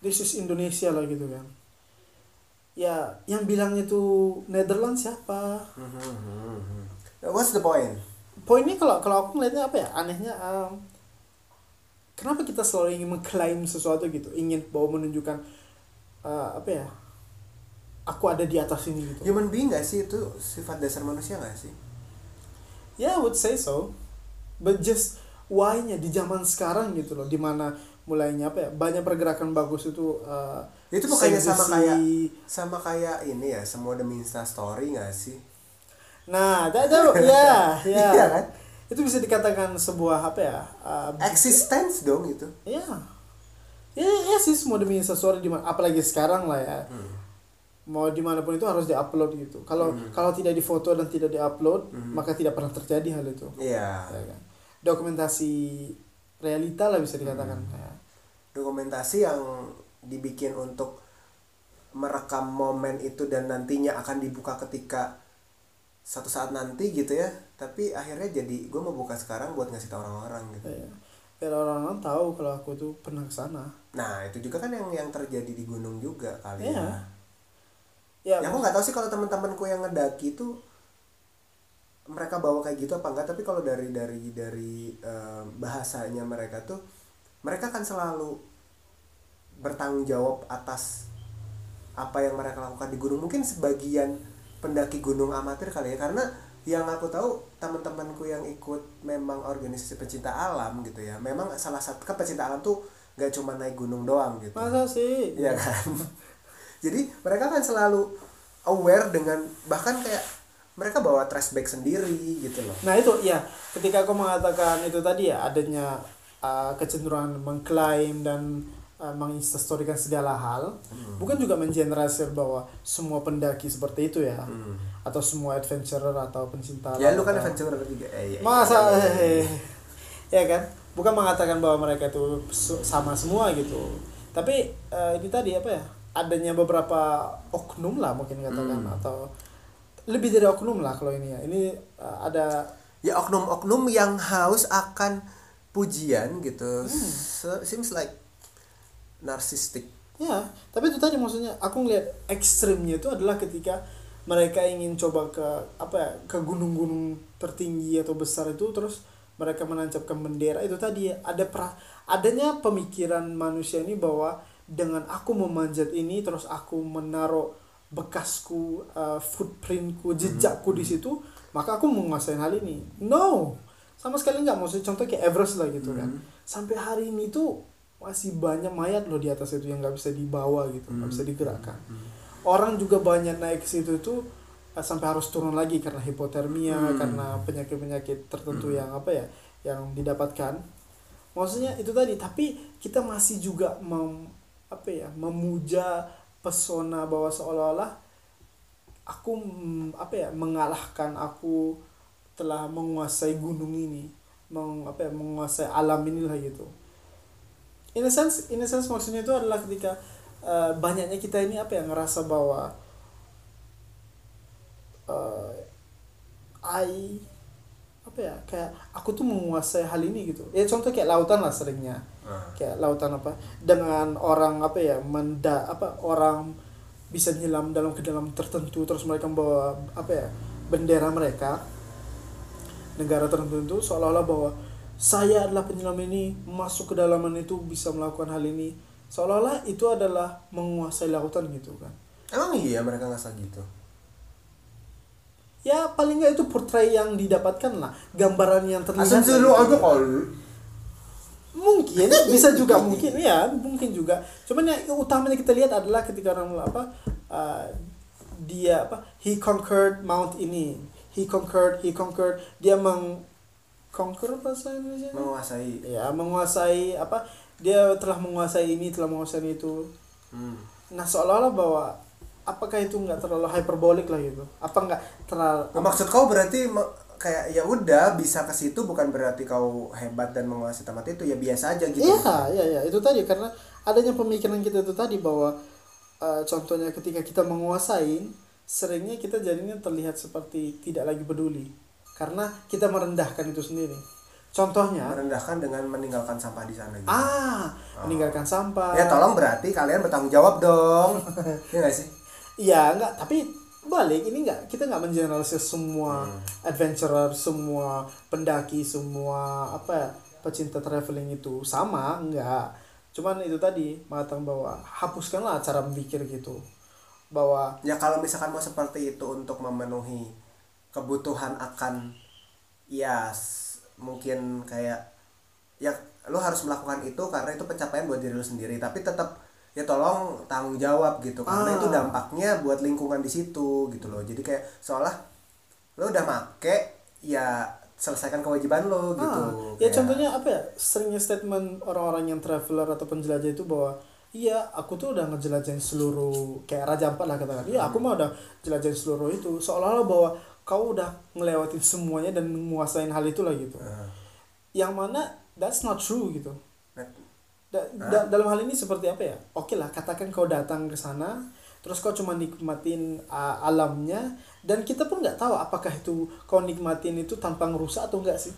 this is Indonesia lah gitu kan. Ya yang bilang itu Netherlands siapa? What's the point? poinnya kalau kalau aku ngeliatnya apa ya? Anehnya um, kenapa kita selalu ingin mengklaim sesuatu gitu? Ingin bahwa menunjukkan uh, apa ya? Aku ada di atas ini gitu. Human being gak sih? Itu sifat dasar manusia gak sih? ya I would say so. But just why-nya di zaman sekarang gitu loh di mana mulainya apa ya? Banyak pergerakan bagus itu uh, Itu bukannya sama kayak sama kayak ini ya semua demi Insta story gak sih? nah that, ya ya. Iya kan? itu bisa dikatakan sebuah apa ya? Uh, Existence dong itu. ya ya ya sih semua demi sesuatu di apalagi sekarang lah ya. Mau di mana pun itu harus diupload gitu. Kalau kalau tidak difoto dan tidak diupload maka tidak pernah terjadi hal itu. Iya. Ya kan? dokumentasi realita lah bisa dikatakan. Ya. Dokumentasi yang dibikin untuk merekam momen itu dan nantinya akan dibuka ketika satu saat nanti gitu ya. Tapi akhirnya jadi gue mau buka sekarang buat ngasih tau orang-orang gitu. Ya. biar orang-orang tahu kalau aku tuh pernah ke sana. Nah itu juga kan yang yang terjadi di gunung juga kali Iya. ya. Ya, ya aku nggak tahu sih kalau teman-temanku yang ngedaki itu mereka bawa kayak gitu apa enggak tapi kalau dari dari dari eh, bahasanya mereka tuh mereka kan selalu bertanggung jawab atas apa yang mereka lakukan di gunung. Mungkin sebagian pendaki gunung amatir kali ya karena yang aku tahu teman-temanku yang ikut memang organisasi pecinta alam gitu ya. Memang salah satu kan pecinta alam tuh nggak cuma naik gunung doang gitu. Masa sih? Iya kan? Jadi mereka kan selalu aware dengan bahkan kayak mereka bawa trash bag sendiri gitu loh. Nah itu ya ketika aku mengatakan itu tadi ya adanya uh, kecenderungan mengklaim dan uh, menginstastorykan segala hal bukan juga mengeneralisir bahwa semua pendaki seperti itu ya atau semua adventurer atau pencinta ya lu kan atau- adventurer juga. Eh, iya, masa iya, iya, iya. eh, ya kan? Bukan mengatakan bahwa mereka itu sama semua gitu. Tapi eh, ini tadi apa ya? Adanya beberapa oknum lah mungkin katakan Hmm. atau lebih dari oknum lah kalau ini ya. Ini eh, ada ya oknum-oknum yang haus akan pujian gitu. Se- seems like narsistik ya tapi itu tadi maksudnya aku ngeliat ekstrimnya itu adalah ketika mereka ingin coba ke apa ya ke gunung-gunung tertinggi atau besar itu terus mereka menancapkan bendera. Itu tadi ada pra, adanya pemikiran manusia ini bahwa dengan aku memanjat ini terus aku menaruh bekasku uh, footprintku jejakku di situ maka aku menguasai hal ini. No sama sekali nggak maksudnya contoh kayak Everest lah gitu kan. Sampai hari ini tuh masih banyak mayat loh di atas itu yang nggak bisa dibawa gitu nggak bisa digerakkan. Orang juga banyak naik ke situ itu eh, sampai harus turun lagi karena hipotermia karena penyakit penyakit tertentu yang apa ya yang didapatkan. Maksudnya itu tadi tapi kita masih juga mem, apa ya memuja pesona bahwa seolah-olah aku mm, apa ya mengalahkan aku telah menguasai gunung ini meng, apa ya menguasai alam inilah gitu. In a sense in a sense maksudnya itu adalah ketika eh, banyaknya kita ini apa ya ngerasa bahwa eh I apa ya kayak aku tuh menguasai hal ini gitu. Ya contoh kayak lautan lah seringnya. Ah. kayak lautan apa dengan orang apa ya menda apa orang bisa nyelam dalam ke dalam tertentu terus mereka membawa apa ya bendera mereka negara tertentu seolah-olah bahwa saya adalah penyelam ini masuk ke dalaman itu bisa melakukan hal ini. Seolah-olah itu adalah menguasai lautan gitu kan. Emang iya mereka ngerasa gitu? Ya paling nggak itu portray yang didapatkan lah. Gambaran yang terlihat asumsi lu aja kali mungkin bisa juga mungkin ya mungkin juga. Cuman yang utamanya kita lihat adalah ketika orang apa uh, dia apa he conquered mount ini he conquered he conquered. Dia meng conquer bahasa Indonesia? Menguasai. Ya menguasai apa? Dia telah menguasai ini telah menguasai itu. Hmm. nah seolah-olah bahwa apakah itu nggak terlalu hyperbolik lah gitu? Apa nggak terlalu Nah, maksud kau berarti kayak ya udah bisa ke situ bukan berarti kau hebat dan menguasai tempat itu. Ya biasa aja gitu. Iya, iya, iya, itu tadi karena adanya pemikiran kita itu tadi bahwa eh, contohnya ketika kita menguasai, seringnya kita jadinya terlihat seperti tidak lagi peduli karena kita merendahkan itu sendiri. Contohnya, merendahkan dengan meninggalkan sampah di sana gitu. ah, meninggalkan sampah. ya tolong berarti kalian bertanggung jawab dong ya gak sih Iya, enggak, tapi balik ini enggak kita enggak mengeneralisir semua adventurer, semua pendaki, semua apa ya, pecinta traveling itu sama, enggak. Cuman itu tadi mengatakan bahwa hapuskanlah cara berpikir gitu. Bahwa ya kalau misalkan mau seperti itu untuk memenuhi kebutuhan akan ya mungkin kayak ya lu harus melakukan itu karena itu pencapaian buat diri lu sendiri. Tapi tetap ya tolong tanggung jawab gitu. Karena Ah. itu dampaknya buat lingkungan di situ gitu loh. Jadi kayak seolah lu udah make ya selesaikan kewajiban lo gitu. Ah, ya Kayak- contohnya apa ya? Seringnya statement orang-orang yang traveler atau penjelajah itu bahwa iya aku tuh udah ngejelajahin seluruh kayak Raja Ampat lah katakan. Iya aku mah udah jelajahin seluruh itu. Seolah-olah bahwa kau udah ngelewatin semuanya dan menguasain hal itu lah gitu. Ah. yang mana that's not true gitu. Nah, Da- da- dalam hal ini seperti apa ya? Oke lah katakan kau datang ke sana terus kau cuma nikmatin uh, alamnya dan kita pun nggak tahu apakah itu kau nikmatin itu tanpa ngerusak atau enggak sih.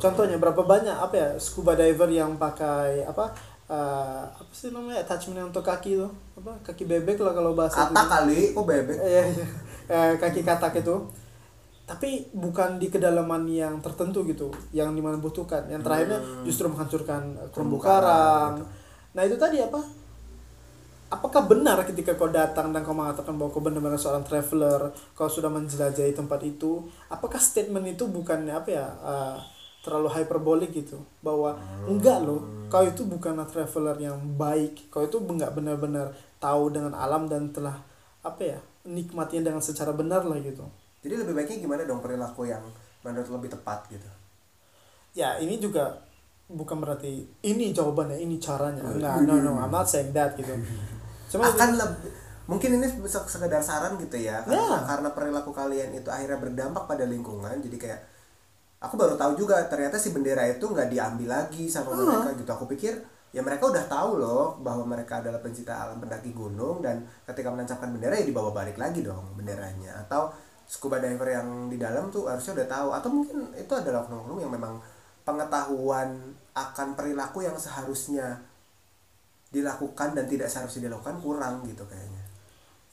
Contohnya berapa banyak apa ya scuba diver yang pakai apa uh, apa sih namanya? Attachment untuk kaki itu apa? Kaki bebek lah kalau bahasa kata kali kok bebek? Iya, iya. Eh, kaki katak itu. Tapi bukan di kedalaman yang tertentu gitu yang di mana butuhkan yang terakhirnya justru menghancurkan terumbu karang, karang nah itu tadi apa? Apakah benar ketika kau datang dan kau mengatakan bahwa kau benar-benar seorang traveler kau sudah menjelajahi tempat itu? Apakah statement itu bukannya apa ya eh, terlalu hyperbolik gitu. Bahwa enggak loh kau itu bukanlah traveler yang baik. Kau itu enggak benar-benar tahu dengan alam dan telah apa ya nikmatinya dengan secara benar lah gitu. Jadi lebih baiknya gimana dong perilaku yang menurut lebih tepat gitu? Ya ini juga bukan berarti ini jawabannya ini caranya. Enggak no no I'm not saying that gitu. Cuma akan lebih mungkin ini bisa sekedar saran gitu ya. Karena, Ya. karena perilaku kalian itu akhirnya berdampak pada lingkungan jadi kayak aku baru tahu juga ternyata si bendera itu nggak diambil lagi sama mereka gitu. Aku pikir ya mereka udah tahu loh bahwa mereka adalah pencinta alam pendaki gunung dan ketika menancapkan bendera ya dibawa balik lagi dong benderanya. Atau scuba diver yang di dalam tuh harusnya udah tahu. Atau mungkin itu adalah oknum-oknum yang memang pengetahuan akan perilaku yang seharusnya dilakukan dan tidak seharusnya dilakukan kurang gitu kayaknya.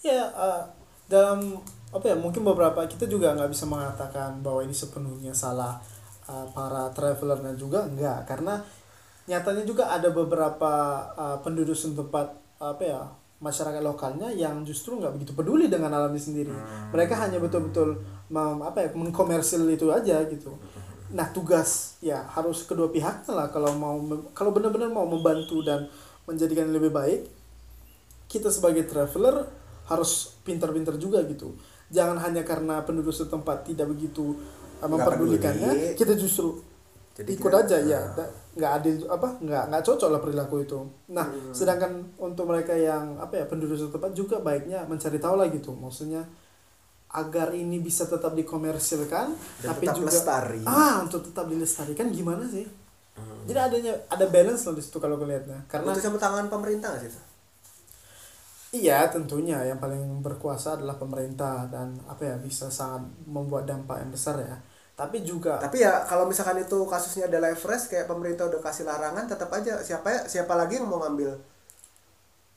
Ya eh, dalam apa ya mungkin beberapa kita juga nggak bisa mengatakan bahwa ini sepenuhnya salah eh, para travelernya juga enggak karena nyatanya juga ada beberapa eh, penduduk setempat apa ya masyarakat lokalnya yang justru nggak begitu peduli dengan alamnya sendiri. Mereka hanya betul-betul mem, apa ya mengkomersil itu aja gitu. Nah tugas ya harus kedua pihaknya lah kalau mau kalau benar-benar mau membantu dan menjadikan lebih baik kita sebagai traveler harus pintar-pintar juga gitu jangan hanya karena penduduk setempat tidak begitu uh, memperdulikannya kita justru Jadi ikut kita- aja ya Ah. Da- nggak adil apa nggak nggak cocok lah perilaku itu nah Hmm. sedangkan untuk mereka yang apa ya penduduk setempat juga baiknya mencari tahu lah gitu maksudnya agar ini bisa tetap dikomersilkan Dan tapi tetap juga lestari. ah untuk tetap dilestarikan gimana sih Hmm. jadi adanya ada balance loh di situ kalau kelihatnya karena itu sama tangan pemerintah nggak sih? Iya tentunya yang paling berkuasa adalah pemerintah dan apa ya bisa sangat membuat dampak yang besar ya. Tapi juga tapi ya kalau misalkan itu kasusnya ada live fresh kayak pemerintah udah kasih larangan tetap aja siapa ya siapa lagi yang mau ngambil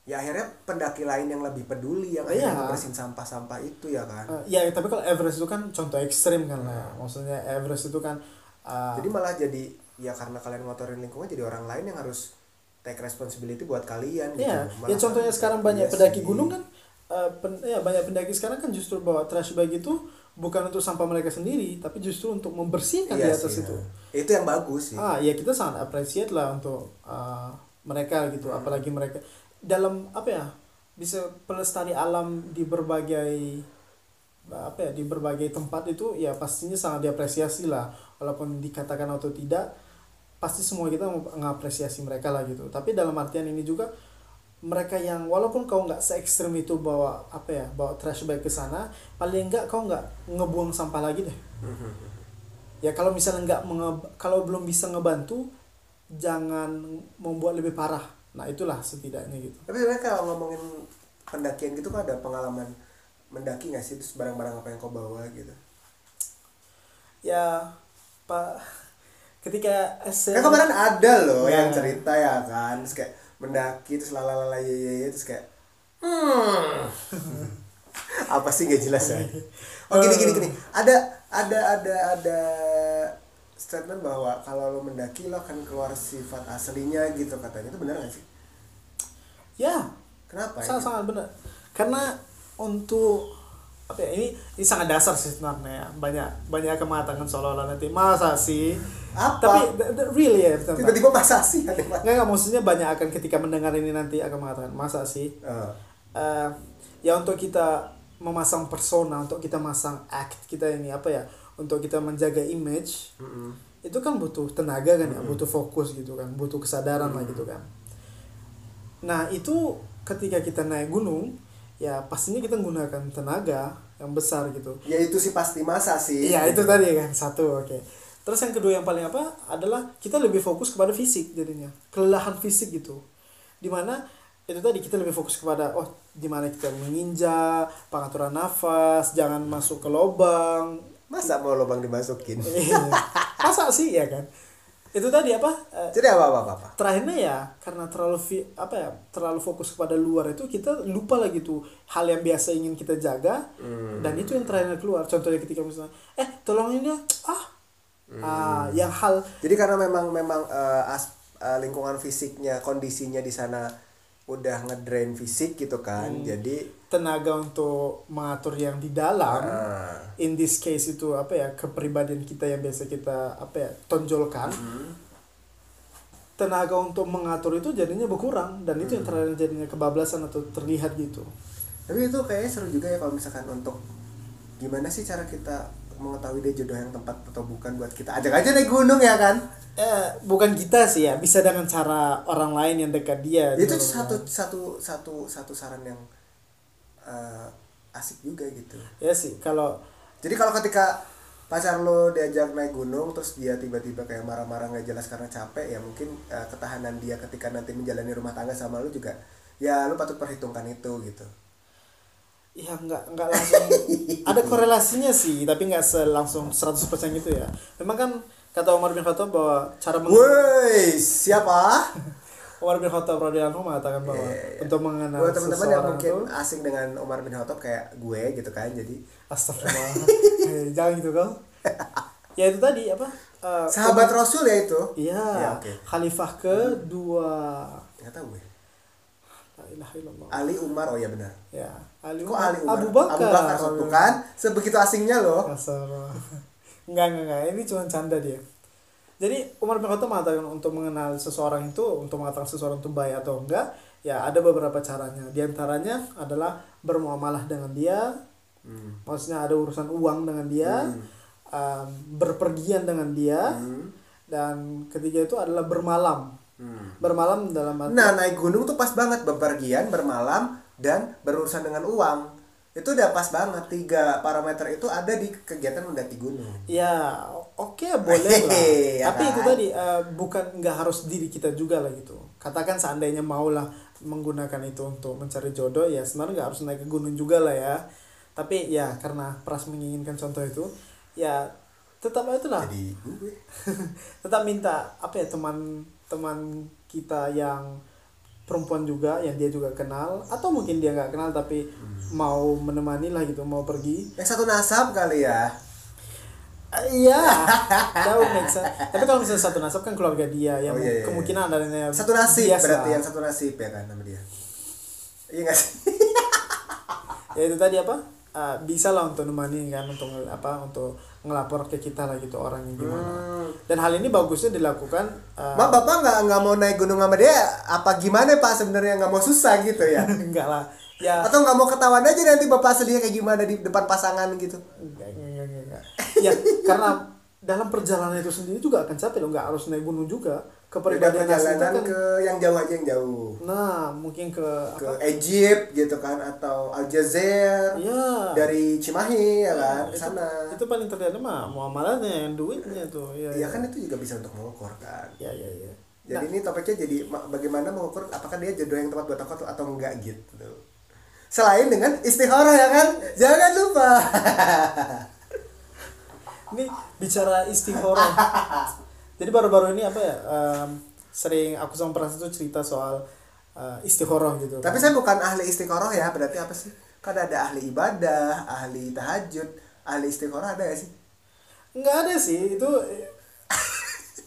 ya akhirnya pendaki lain yang lebih peduli yang akhirnya Iya. bersihin sampah-sampah itu ya kan eh, ya tapi kalau Everest itu kan contoh ekstrim kan lah. ya. Maksudnya Everest itu kan eh, jadi malah jadi ya karena kalian ngotorin lingkungan jadi orang lain yang harus take responsibility buat kalian gitu Iya, Malah ya contohnya kan- sekarang banyak pendaki sih. gunung kan eh, pen- ya banyak pendaki sekarang kan justru bawa trash bag itu bukan untuk sampah mereka sendiri tapi justru untuk membersihkan di Iya atas sih, itu. ya. itu yang bagus sih Ah, ya kita sangat appreciate lah untuk uh, mereka gitu, Hmm. apalagi mereka dalam apa ya bisa pelestari alam di berbagai apa ya di berbagai tempat itu ya pastinya sangat diapresiasi lah walaupun dikatakan atau tidak pasti semua kita mengapresiasi mereka lah gitu. Tapi dalam artian ini juga mereka yang walaupun kau nggak se ekstrim itu bawa apa ya bawa trash bag ke sana paling enggak kau nggak ngebuang sampah lagi deh. Ya kalau misalnya nggak kalau belum bisa ngebantu jangan membuat lebih parah. Nah itulah setidaknya gitu. Tapi sebenarnya kalau ngomongin pendakian gitu kan ada pengalaman mendaki nggak sih? Terus barang-barang apa yang kau bawa gitu? Ya pak ketika SM kan kemarin ada loh Ya. yang cerita ya kan terus kayak mendaki terus lalalala ye ye terus kayak hmm. Apa sih nggak jelas ya? Oh gini gini gini. Ada ada ada ada statement bahwa kalau lo mendaki lo akan keluar sifat aslinya gitu katanya. Itu benar nggak sih? Ya. Kenapa ya? sangat sangat benar. Karena untuk apa ya ini ini sangat dasar sih sebenarnya. Ya. banyak banyak mengatakan seolah-olah nanti. Masa sih Apa? tapi really ya tiba-tiba masa sih nggak nggak maksudnya banyak akan ketika mendengar ini nanti akan mengatakan masa sih? Eh, eh ya untuk kita memasang persona untuk kita masang act kita ini apa ya untuk kita menjaga image Mm-mm. itu kan butuh tenaga kan ya butuh fokus gitu kan butuh kesadaran lah gitu kan. Nah itu ketika kita naik gunung ya pastinya kita menggunakan tenaga yang besar gitu. Ya itu sih pasti masa sih. Iya itu tadi kan satu oke. Terus yang kedua yang paling apa? Adalah kita lebih fokus kepada fisik jadinya. Kelelahan fisik gitu. Di mana itu tadi kita lebih fokus kepada oh di mana kita menginjak pengaturan nafas jangan masuk ke lubang. Masa mau lubang dimasukin? Iya. masa sih ya kan? Itu tadi apa? Eh, jadi apa apa apa, apa? terakhirnya ya karena terlalu fi- apa ya terlalu fokus kepada luar itu kita lupa lagi tuh hal yang biasa ingin kita jaga. Dan itu yang terakhirnya keluar. Contohnya ketika misalnya eh tolongin dia ah ah yang hal jadi karena memang memang eh, as- eh, lingkungan fisiknya kondisinya di sana udah ngedrain fisik gitu kan Hmm. jadi tenaga untuk mengatur yang di dalam ah, in this case itu apa ya kepribadian kita yang biasa kita apa ya tonjolkan. Tenaga untuk mengatur itu jadinya berkurang dan itu yang terakhir jadinya kebablasan atau terlihat gitu. Tapi itu kayaknya seru juga ya kalau misalkan untuk gimana sih cara kita mengetahui dia jodoh yang tempat atau bukan buat kita. Ajak aja naik gunung ya kan? Eh bukan kita sih ya bisa dengan cara orang lain yang dekat dia itu gitu. satu satu satu satu saran yang eh, asik juga gitu. Ya sih kalau jadi kalau ketika pacar lo diajak naik gunung terus dia tiba-tiba kayak marah-marah nggak jelas karena capek ya mungkin eh, ketahanan dia ketika nanti menjalani rumah tangga sama lo juga ya lo patut perhitungkan itu gitu ya nggak nggak langsung. Ada korelasinya sih tapi nggak selangsung 100% gitu ya. Memang kan kata Umar bin Khattab bahwa cara meng Woi siapa? Umar bin Khattab radhiyallahu mengatakan bahwa Iya. untuk mengenal buat teman-teman yang mungkin itu asing dengan Umar bin Khattab kayak gue gitu kan jadi astagfirullah. Eh, jangan gitu kau ya itu tadi apa? Eh, sahabat Rasul ya itu? Iya, Ya, oke. khalifah kedua. nggak tahu gue. Ali Umar oh ya benar. Ya, Ali kok Ali Umar Abu Bakar. Abu Bakar tuh kan sebegitu asingnya loh Kasar. enggak, enggak, enggak. Ini cuma canda dia. Jadi Umar bin Khattab mengatakan untuk mengenal seseorang itu, untuk mengatakan seseorang itu baik atau enggak, ya ada beberapa caranya. Di antaranya adalah bermuamalah dengan dia, Hmm. maksudnya ada urusan uang dengan dia, um, berpergian dengan dia, Hmm. dan ketiga itu adalah bermalam. Hmm. Bermalam dalam arti Nah naik gunung tuh pas banget bepergian, bermalam dan berurusan dengan uang. Itu udah pas banget tiga parameter itu ada di kegiatan mendaki gunung. Ya, oke boleh lah. Ya Tapi itu kan? tadi eh, bukan nggak harus diri kita juga lah gitu. Katakan seandainya maulah menggunakan itu untuk mencari jodoh ya sebenarnya nggak harus naik ke gunung juga lah ya. Tapi ya karena Pras menginginkan contoh itu, ya tetap itulah. Jadi gue tetap minta apa ya teman-teman kita yang perempuan juga yang dia juga kenal atau mungkin dia nggak kenal tapi mau menemani lah gitu mau pergi yang satu nasab kali ya. Eh, Iya, that would make sense. Tapi kalau misalnya satu nasab kan keluarga dia yang Oh, iya, iya, kemungkinan adanya Satu nasib bias berarti yang satu nasib ya kan sama dia. Iya nggak sih? Ya itu tadi apa? Ah, bisa lah untuk nemani kan untuk apa untuk ngelapor ke kita lah gitu orang yang gimana. Hmm. Dan hal ini bagusnya dilakukan ah, Ma bapak nggak nggak mau naik gunung sama dia? Apa gimana pak sebenarnya nggak mau susah gitu ya? enggak lah. Ya Atau nggak mau ketahuan aja nanti bapak sedihnya kayak gimana di depan pasangan gitu? enggak, enggak, enggak, enggak. Ya karena dalam perjalanan itu sendiri juga akan capek loh, enggak harus naik gunung juga. Kepribadian kan ke yang jauh aja yang jauh. nah, mungkin ke ke apa? Egypt gitu kan atau Aljazair Ya. dari Cimahi ya kan ke itu, sana. itu paling terlihat mah muamalahnya yang duitnya tuh ya Iya kan itu juga bisa untuk mengukur kan. ya ya ya Jadi ini topiknya jadi ma- bagaimana mengukur apakah dia jodoh yang tepat buat aku atau, atau enggak gitu. Selain dengan istikharah ya kan, jangan lupa. ini bicara istikharah jadi baru-baru ini apa ya em, sering aku sama Pras itu cerita soal eh, istikharah gitu Tapi saya bukan ahli istikharah ya, berarti apa sih? Kan ada ahli ibadah, ahli tahajud, ahli istikharah ada ya sih? nggak ada sih itu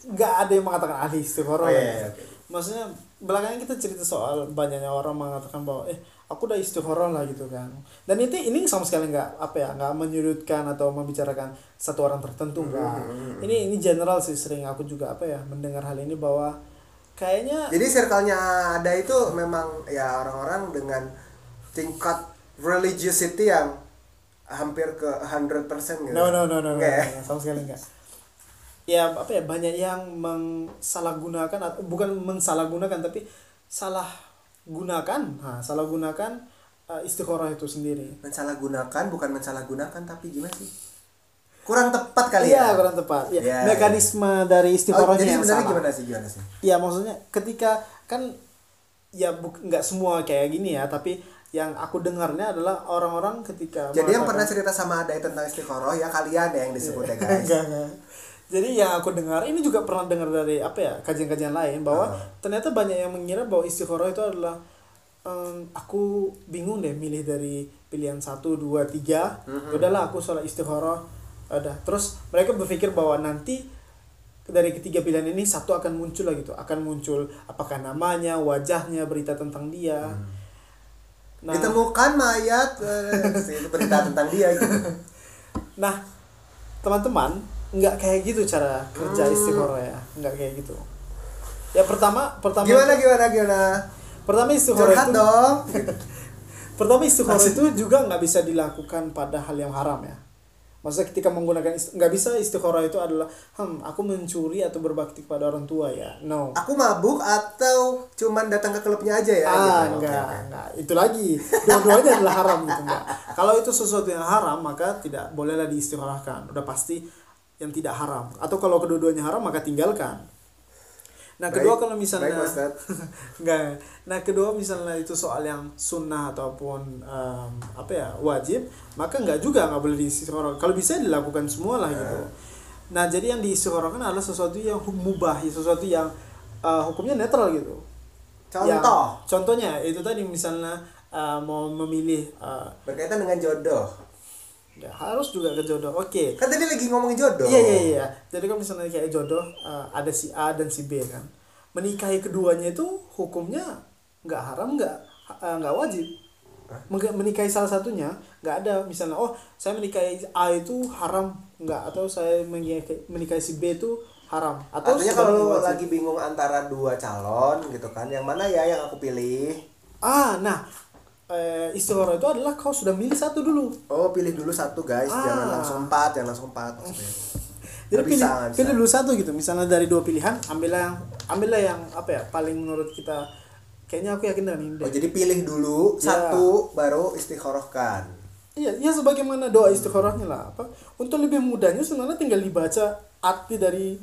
nggak ada yang mengatakan ahli istikharah Oh, iya, ya. iya, oke. maksudnya belakangan kita cerita soal banyaknya orang mengatakan bahwa eh aku udah istikharah lah gitu kan dan itu ini sama sekali nggak apa ya nggak menyudutkan atau membicarakan satu orang tertentu enggak ini ini general sih sering aku juga apa ya mendengar hal ini bahwa kayaknya Jadi circle-nya ada itu memang ya orang-orang dengan tingkat religiosity yang hampir ke 100% gitu. No no no no, no, Nggak ya? no, sama sekali enggak. Ya apa ya banyak yang mengsalahgunakan atau- bukan mensalahgunakan tapi salah gunakan, nah, salah gunakan uh, istikharah itu sendiri. Mensalahgunakan bukan mensalahgunakan tapi gimana sih? Kurang tepat kali Iya ya. kurang tepat. Ya, Iya, mekanisme dari Oh, istikharahnya jadi yang sebenarnya gimana sih? Gimana sih? Ya maksudnya ketika kan ya nggak semua kayak gini ya tapi yang aku dengarnya adalah orang-orang ketika Jadi yang pernah cerita sama Adai tentang istiqoroh ya kalian ya yang disebut ya guys. Jadi yang aku dengar ini juga pernah dengar dari apa ya kajian-kajian lain bahwa Ah. ternyata banyak yang mengira bahwa istikharah itu adalah em, aku bingung deh milih dari pilihan satu dua tiga. Udahlah aku sholat istikharah udah terus mereka berpikir bahwa nanti dari ketiga pilihan ini satu akan muncul lah gitu. Akan muncul apakah namanya wajahnya berita tentang dia. Nah. Ditemukan mayat eh, itu berita tentang dia gitu. Nah, teman-teman, nggak kayak gitu cara kerja Hmm. istikharah ya, nggak kayak gitu. Ya pertama, pertama, Gimana gimana gimana? pertama istikharah Curhat itu, dong. pertama istikharah itu juga nggak bisa dilakukan pada hal yang haram ya. Maksudnya ketika menggunakan nggak bisa istikharah itu adalah, hmm, aku mencuri atau berbakti kepada orang tua ya, no. Aku mabuk atau cuman datang ke klubnya aja ya? ah gitu. Enggak oke. enggak itu lagi dua-duanya adalah haram gitu enggak kalau itu sesuatu yang haram maka tidak bolehlah diistikharahkan udah pasti yang tidak haram. Atau kalau kedua-duanya haram maka tinggalkan. Nah kedua Baik, kalau misalnya baik, enggak. Nah kedua misalnya itu soal yang sunnah ataupun em, apa ya wajib maka enggak juga nggak boleh diistikharahkan kalau bisa dilakukan semua lah gitu nah jadi yang diistikharahkan adalah sesuatu yang mubah ya, sesuatu yang eh, hukumnya netral gitu. Contoh. Yang- contohnya itu tadi misalnya uh, mau memilih uh, berkaitan dengan jodoh. Ya harus juga ke jodoh. Oke. Kan tadi lagi ngomongin jodoh. Iya iya iya. Jadi kalau misalnya kayak jodoh uh, ada si A dan si B kan. Menikahi keduanya itu hukumnya nggak haram nggak uh, nggak wajib. Meng- Menikahi salah satunya nggak ada misalnya oh saya menikahi A itu haram nggak atau saya menikahi, menikahi si B itu haram atau Artinya kalau wajib. lagi bingung antara dua calon gitu kan, yang mana ya yang aku pilih? ah nah eh, istikharah itu adalah kau sudah milih satu dulu Oh pilih dulu satu guys, Ah. jangan langsung empat, jangan langsung empat. maksudnya. Jadi pilih, bisa, pilih dulu satu gitu. Misalnya dari dua pilihan, ambillah yang ambillah yang apa ya paling menurut kita kayaknya aku yakin dengan ini. Oh jadi pilih dulu Ya. satu, baru istikharahkan. Iya, ya sebagaimana doa istikharahnya lah. Apa? Untuk lebih mudahnya sebenarnya tinggal dibaca arti dari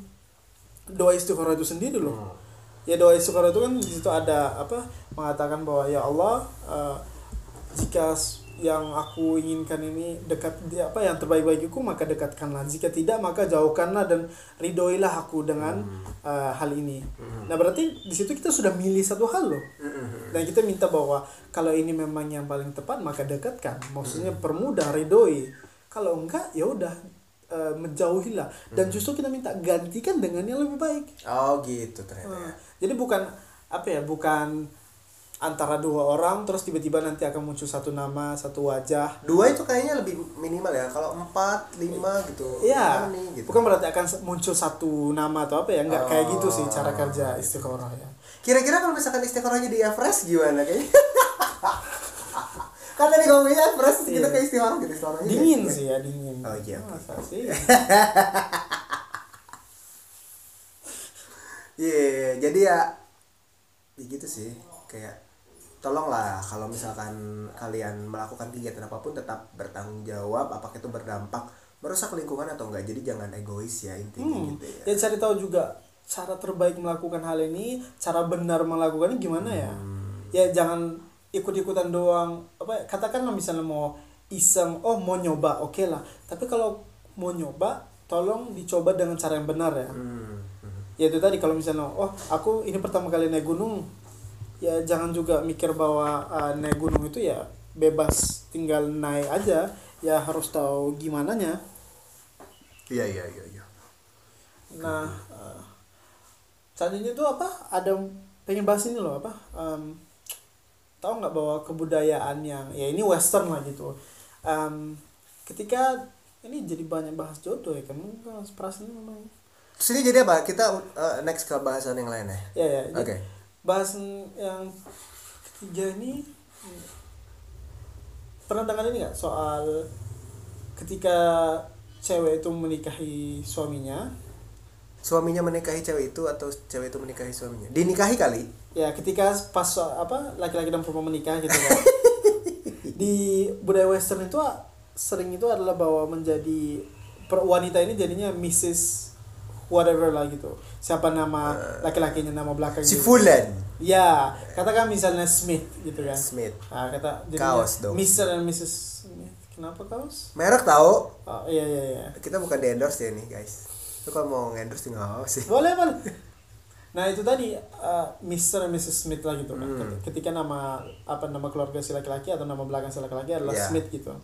doa istikharah itu sendiri loh. Hmm. Ya doa istikharah itu kan di situ ada apa? Mengatakan bahwa ya Allah eh, jika yang aku inginkan ini dekat di- apa yang terbaik bagiku maka dekatkanlah. Jika tidak maka jauhkanlah dan ridhoilah aku dengan eh, hal ini. Nah berarti di situ kita sudah milih satu hal loh. Dan kita minta bahwa kalau ini memang yang paling tepat maka dekatkan. Maksudnya permudah ridhoi. Kalau enggak ya udah eh, menjauhilah. Dan justru kita minta gantikan dengan yang lebih baik. Oh gitu ternyata. Ya. jadi bukan apa ya bukan antara dua orang terus tiba-tiba nanti akan muncul satu nama satu wajah Dua itu kayaknya lebih minimal ya. Kalau empat, lima gitu. Iya, gimana nih, gitu. bukan berarti akan muncul satu nama atau apa ya, nggak kayak gitu sih cara Oh. kerja istikharah ya. Kira-kira kalau misalkan istikharahnya di Everest gimana kayaknya? kan tadi ngomongnya Everest kita Iya. ke istikharah gitu istikharahnya. Dingin sih ya dingin. Oh, iya. Masa sih? Iya, jadi ya ya gitu sih. Kayak tolonglah kalau misalkan kalian melakukan kegiatan apa pun tetap bertanggung jawab apakah itu berdampak merusak lingkungan atau enggak. Jadi jangan egois ya intinya Hmm. gitu ya. Ya cari tahu juga cara terbaik melakukan hal ini, cara benar melakukannya gimana ya. Hmm. Ya jangan ikut-ikutan doang. Apa katakanlah misalnya mau iseng, oh mau nyoba, oke lah. Tapi kalau mau nyoba, tolong dicoba dengan cara yang benar ya. Hmm. hmm. ya itu tadi kalau misalnya oh aku ini pertama kali naik gunung ya jangan juga mikir bahwa uh, naik gunung itu ya bebas tinggal naik aja ya harus tahu gimana nya Iya iya iya iya. nah uh, selanjutnya itu apa ada pengen bahas ini loh apa um, tahu nggak bahwa kebudayaan yang ya ini western lah gitu um, ketika ini jadi banyak bahas jodoh ya kan Kan perasaan memang Terus ini jadi apa? Kita uh, next ke bahasan yang lain ya. ya ya Oke. jadi bahasan yang ketiga ini pernah dengar ini nggak soal ketika cewek itu menikahi suaminya? Suaminya menikahi cewek itu atau cewek itu menikahi suaminya? Dinikahi kali. Ya ketika pas apa laki-laki dan perempuan menikah gitu kan. Di budaya western itu sering itu adalah bahwa menjadi per- wanita ini jadinya Mrs whatever lah gitu siapa nama laki-lakinya nama belakang si gitu. Fulan ya katakan misalnya Smith gitu kan Smith nah, kata Kaos dong. Mr. and Mrs Smith kenapa kaos merek tahu oh iya iya iya kita bukan di endorse ya nih guys lu kalau mau endorse tinggal sih boleh boleh nah itu tadi uh, Mr. and Mrs Smith lah gitu kan Hmm. ketika nama apa nama keluarga si laki-laki atau nama belakang si laki-laki adalah Iya. Smith gitu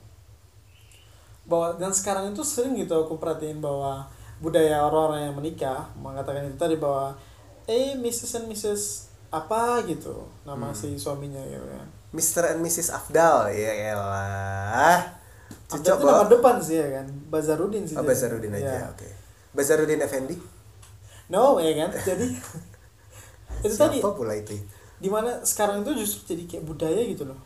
bahwa dan sekarang itu sering gitu aku perhatiin bahwa budaya orang-orang yang menikah mengatakan itu tadi bahwa eh Mrs. and Mrs. apa gitu nama Hmm. si suaminya gitu kan Mr. and Mrs. Afdal ya elah cocok itu nama depan sih ya kan Bazarudin sih oh. Bazarudin aja Ya. oke Bazarudin Effendi no ya kan jadi itu tadi siapa pula itu di mana sekarang itu justru jadi kayak budaya gitu loh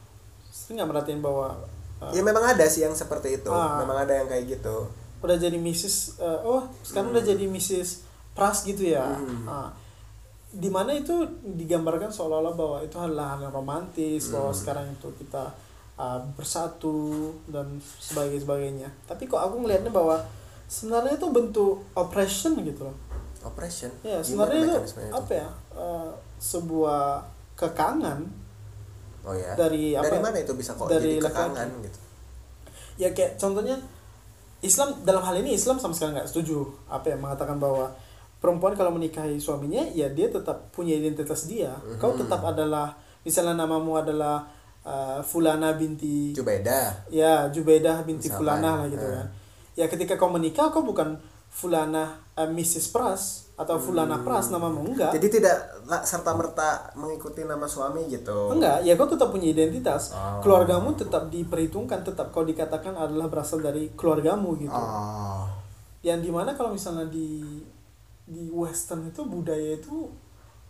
sering nggak merhatiin bahwa uh, ya memang ada sih yang seperti itu Ah. memang ada yang kayak gitu udah jadi Mrs uh, oh sekarang udah jadi Mrs Pras gitu ya. Hmm. Ah. di mana itu digambarkan seolah-olah bahwa itu adalah hal yang romantis bahwa Hmm. sekarang itu kita uh, bersatu dan sebagainya sebagainya. Tapi kok aku ngelihatnya bahwa sebenarnya itu bentuk oppression gitu loh. Operation ya sebenarnya itu mekanismenya apa ya? Uh, sebuah kekangan oh ya? dari apa dari ya? mana itu bisa kok Dari jadi kekangan gitu? Ya kayak contohnya Islam dalam hal ini Islam sama sekali nggak setuju. Apa ya mengatakan bahwa perempuan kalau menikahi suaminya ya dia tetap punya identitas dia. Kau Mhm. tetap adalah misalnya namamu adalah uh, Fulana binti Jubeda ya Jubaidah binti Misalkan, Fulana lah gitu eh. kan. Ya ketika kau menikah kau bukan Fulana uh, Mrs Pras atau Fulana Pras namamu enggak Hmm. jadi tidak serta merta mengikuti nama suami gitu Enggak, ya kau tetap punya identitas. Oh. Keluargamu tetap diperhitungkan, tetap kau dikatakan adalah berasal dari keluargamu gitu. oh Yang di mana kalau misalnya di di Western itu budaya itu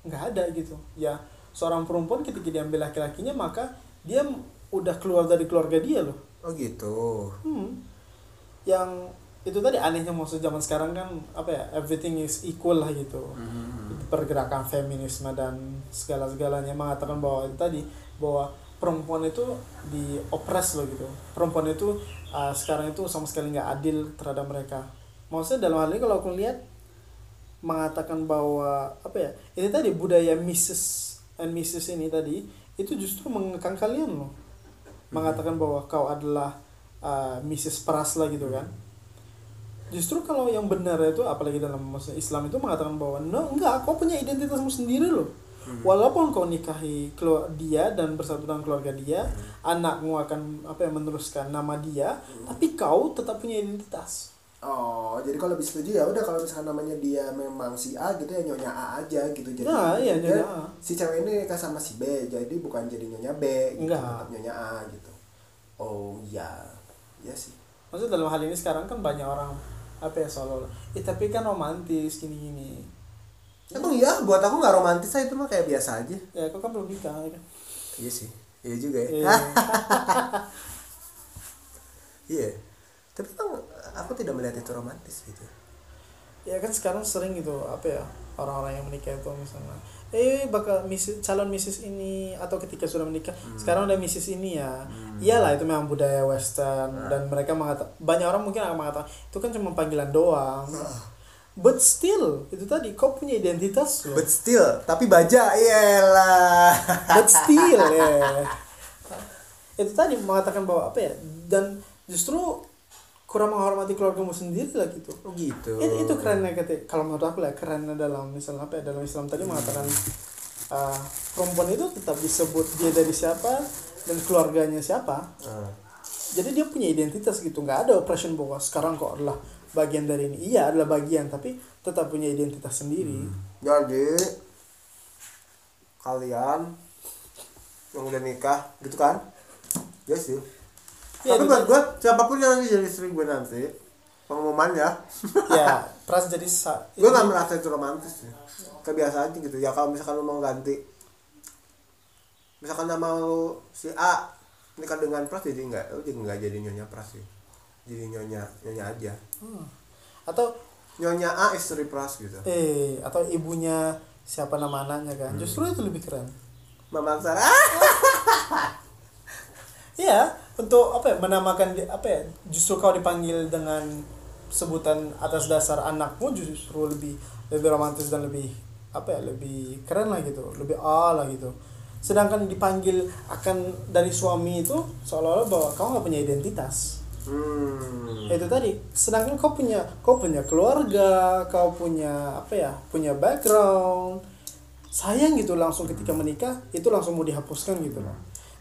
nggak ada gitu. Ya seorang perempuan ketika diambil laki-lakinya maka dia udah keluar dari keluarga dia loh. oh gitu Hmm. Yang itu tadi anehnya maksud zaman sekarang kan apa ya everything is equal lah gitu. Pergerakan feminisme dan segala segalanya mengatakan bahwa itu tadi bahwa perempuan itu di opres loh gitu. Perempuan itu uh, sekarang itu sama sekali nggak adil terhadap mereka. Maksudnya dalam hal ini kalau aku lihat mengatakan bahwa apa ya ini tadi budaya Mrs and Mrs ini tadi itu justru mengekang kalian loh. Mengatakan bahwa kau adalah uh, Mrs Pras lah gitu kan justru kalau yang benar itu apalagi dalam Islam itu mengatakan bahwa no enggak kau punya identitasmu sendiri loh walaupun kau nikahi dia dan bersatu dengan keluarga dia anakmu akan apa ya meneruskan nama dia tapi kau tetap punya identitas Oh, jadi kalau bisa setuju ya udah kalau misalkan namanya dia memang si A gitu ya nyonya A aja gitu. Jadi Nah, iya, nyonya A. si cewek ini nikah sama si B, jadi bukan jadi nyonya B gitu, Enggak. tetap nyonya A gitu. Oh, iya. Iya sih. maksudnya dalam hal ini sekarang kan banyak orang apa ya seolah eh tapi kan romantis gini gini Emang iya, buat aku nggak romantis lah itu mah kayak biasa aja. ya kau kan belum nikah ya kan Iya sih. Iya juga ya. Iya. Iya. Tapi emang aku tidak melihat itu romantis gitu. ya kan sekarang sering gitu apa ya orang-orang yang menikah itu misalnya eh bakal miss calon misis ini atau ketika sudah menikah. Sekarang udah misis ini ya. Iyalah itu memang budaya western. Dan mereka mengatakan banyak orang mungkin akan mengatakan itu kan cuma panggilan doang. But still itu tadi kau punya identitas loh. But still, tapi baja, iyalah. but still ya. Itu tadi mengatakan bahwa apa ya dan justru kurang menghormati keluargamu sendiri lah gitu Oh gitu. itu, itu kerennya ketika kalau menurut aku lah kerennya dalam misalnya apa ya dalam Islam tadi mengatakan uh, perempuan itu tetap disebut dia dari siapa dan keluarganya siapa Ah. jadi dia punya identitas gitu nggak ada oppression bahwa sekarang kok adalah bagian dari ini iya adalah bagian tapi tetap punya identitas sendiri Jadi kalian yang udah nikah gitu kan? Ya sih. Ya, Tapi itu buat gue siapa pun yang nanti jadi istri gue nanti pengumuman ya, ya pras jadi sa gue gak merasa itu romantis sih. Kebiasaan aja gitu. Ya kalau misalkan lu mau ganti, misalkan nama lu si A nikah dengan Pras jadi nggak, lu jadi nggak jadi nyonya Pras sih. jadi nyonya nyonya aja Hmm. Atau nyonya A istri pras gitu eh atau ibunya siapa nama anaknya kan. Justru itu lebih keren. Mama Aksara Iya, untuk apa ya menamakan apa ya justru kau dipanggil dengan sebutan atas dasar anakmu justru lebih lebih romantis dan lebih apa ya lebih keren lah gitu lebih ah lah gitu. Sedangkan dipanggil akan dari suami itu seolah-olah bahwa kau nggak punya identitas. Hmm. itu tadi. Sedangkan kau punya kau punya keluarga kau punya apa ya punya background. Sayang gitu langsung ketika menikah itu langsung mau dihapuskan gitu loh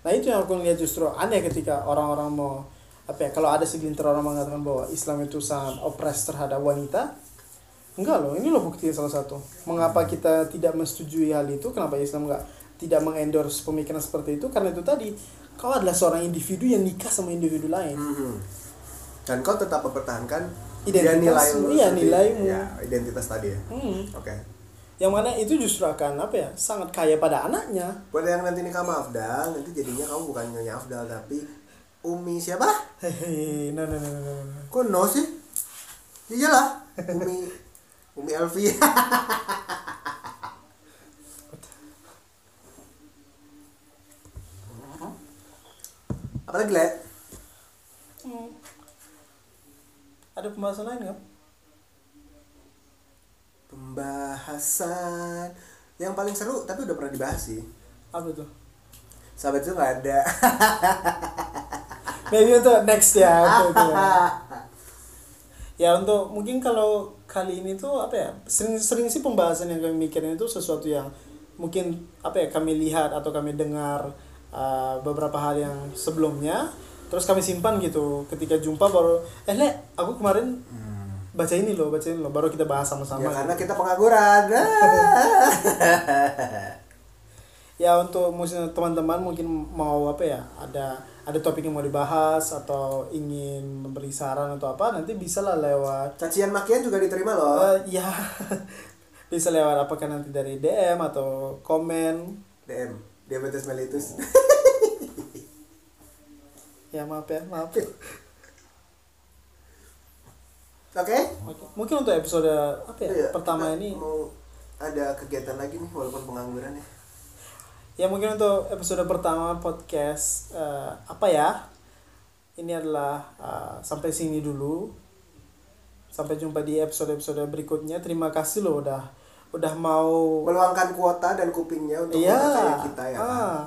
nah itu yang aku lihat justru aneh ketika orang-orang mau apa ya kalau ada segelintir orang mengatakan bahwa Islam itu sangat opres terhadap wanita enggak loh ini loh bukti salah satu. Mengapa kita tidak menyetujui hal itu? Kenapa Islam enggak tidak mengendorse pemikiran seperti itu? Karena itu tadi kau adalah seorang individu yang nikah sama individu lain. Mhm. dan kau tetap mempertahankan Identitas, ya, nilaimu iya, nilaimu. ya identitas tadi ya. Hmm. oke yang mana itu justru akan apa ya sangat kaya pada anaknya. Buat yang nanti nikah sama Afdal nanti jadinya kamu bukan nyonya Afdal tapi Umi. Siapa? Hehehe no no no no kok no sih? Ya iyalah Umi. Umi Elvi. Apalagi le? Hmm. ada pembahasan lain nggak pembahasan. Yang paling seru tapi udah pernah dibahas sih. Apa tuh? Sahabat itu nggak ada. Maybe untuk next ya itu ya. ya untuk mungkin kalau kali ini tuh apa ya sering-sering sih pembahasan yang kami mikirin itu sesuatu yang mungkin apa ya kami lihat atau kami dengar uh, beberapa hal yang sebelumnya terus kami simpan gitu. Ketika jumpa baru eh le aku kemarin baca ini loh baca ini loh baru kita bahas sama-sama. Ya karena kita pengangguran. Ya untuk mungkin teman-teman mungkin mau apa ya ada ada topik yang mau dibahas atau ingin memberi saran atau apa nanti bisa lah lewat cacian makian juga diterima loh. Eh, ya bisa lewat apakah nanti dari DM atau komen? DM diabetes mellitus. Ya maaf ya maaf oke? Oke. mungkin untuk episode apa ya? Iya, pertama kita ini mau ada kegiatan lagi nih walaupun pengangguran ya. Ya mungkin untuk episode pertama podcast eh, apa ya? Ini adalah eh, sampai sini dulu. Sampai jumpa di episode episode berikutnya. Terima kasih loh udah udah mau meluangkan kuota dan kupingnya untuk iya. kita ya. Kan? ah,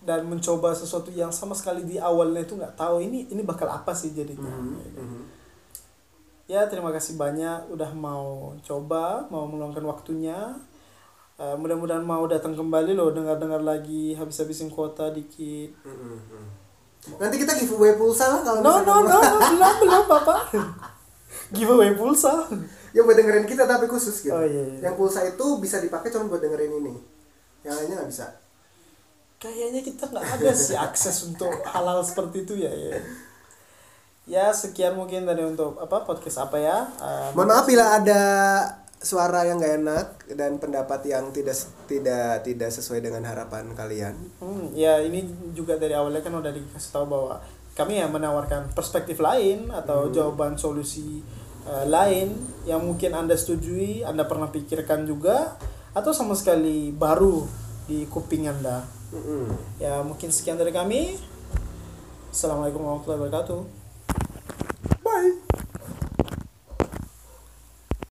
dan mencoba sesuatu yang sama sekali di awalnya itu nggak tahu ini ini bakal apa sih jadinya. Mhm, mhm. Ya terima kasih banyak udah mau coba mau meluangkan waktunya. Eh, mudah-mudahan mau datang kembali loh dengar-dengar lagi habis-habisin kuota dikit. Mhm, mhm. nanti kita giveaway pulsa lah kalau no no no, no belum belum bapak. Giveaway pulsa. Ya buat dengerin kita tapi khusus gitu. Oh, iya, iya. yang pulsa itu bisa dipakai cuma buat dengerin ini. Yang lainnya nggak bisa. Kayaknya kita nggak ada sih akses untuk hal-hal seperti itu ya ya ya sekian mungkin dari untuk apa podcast apa ya Eh, mohon maaf bila ada suara yang nggak enak dan pendapat yang tidak tidak tidak sesuai dengan harapan kalian Hmm, ya ini juga dari awalnya kan udah dikasih tahu bahwa kami ya menawarkan perspektif lain atau jawaban solusi eh, lain yang mungkin anda setujui, anda pernah pikirkan juga atau sama sekali baru di kuping anda. Mhm. Ya mungkin sekian dari kami. Assalamualaikum warahmatullahi wabarakatuh.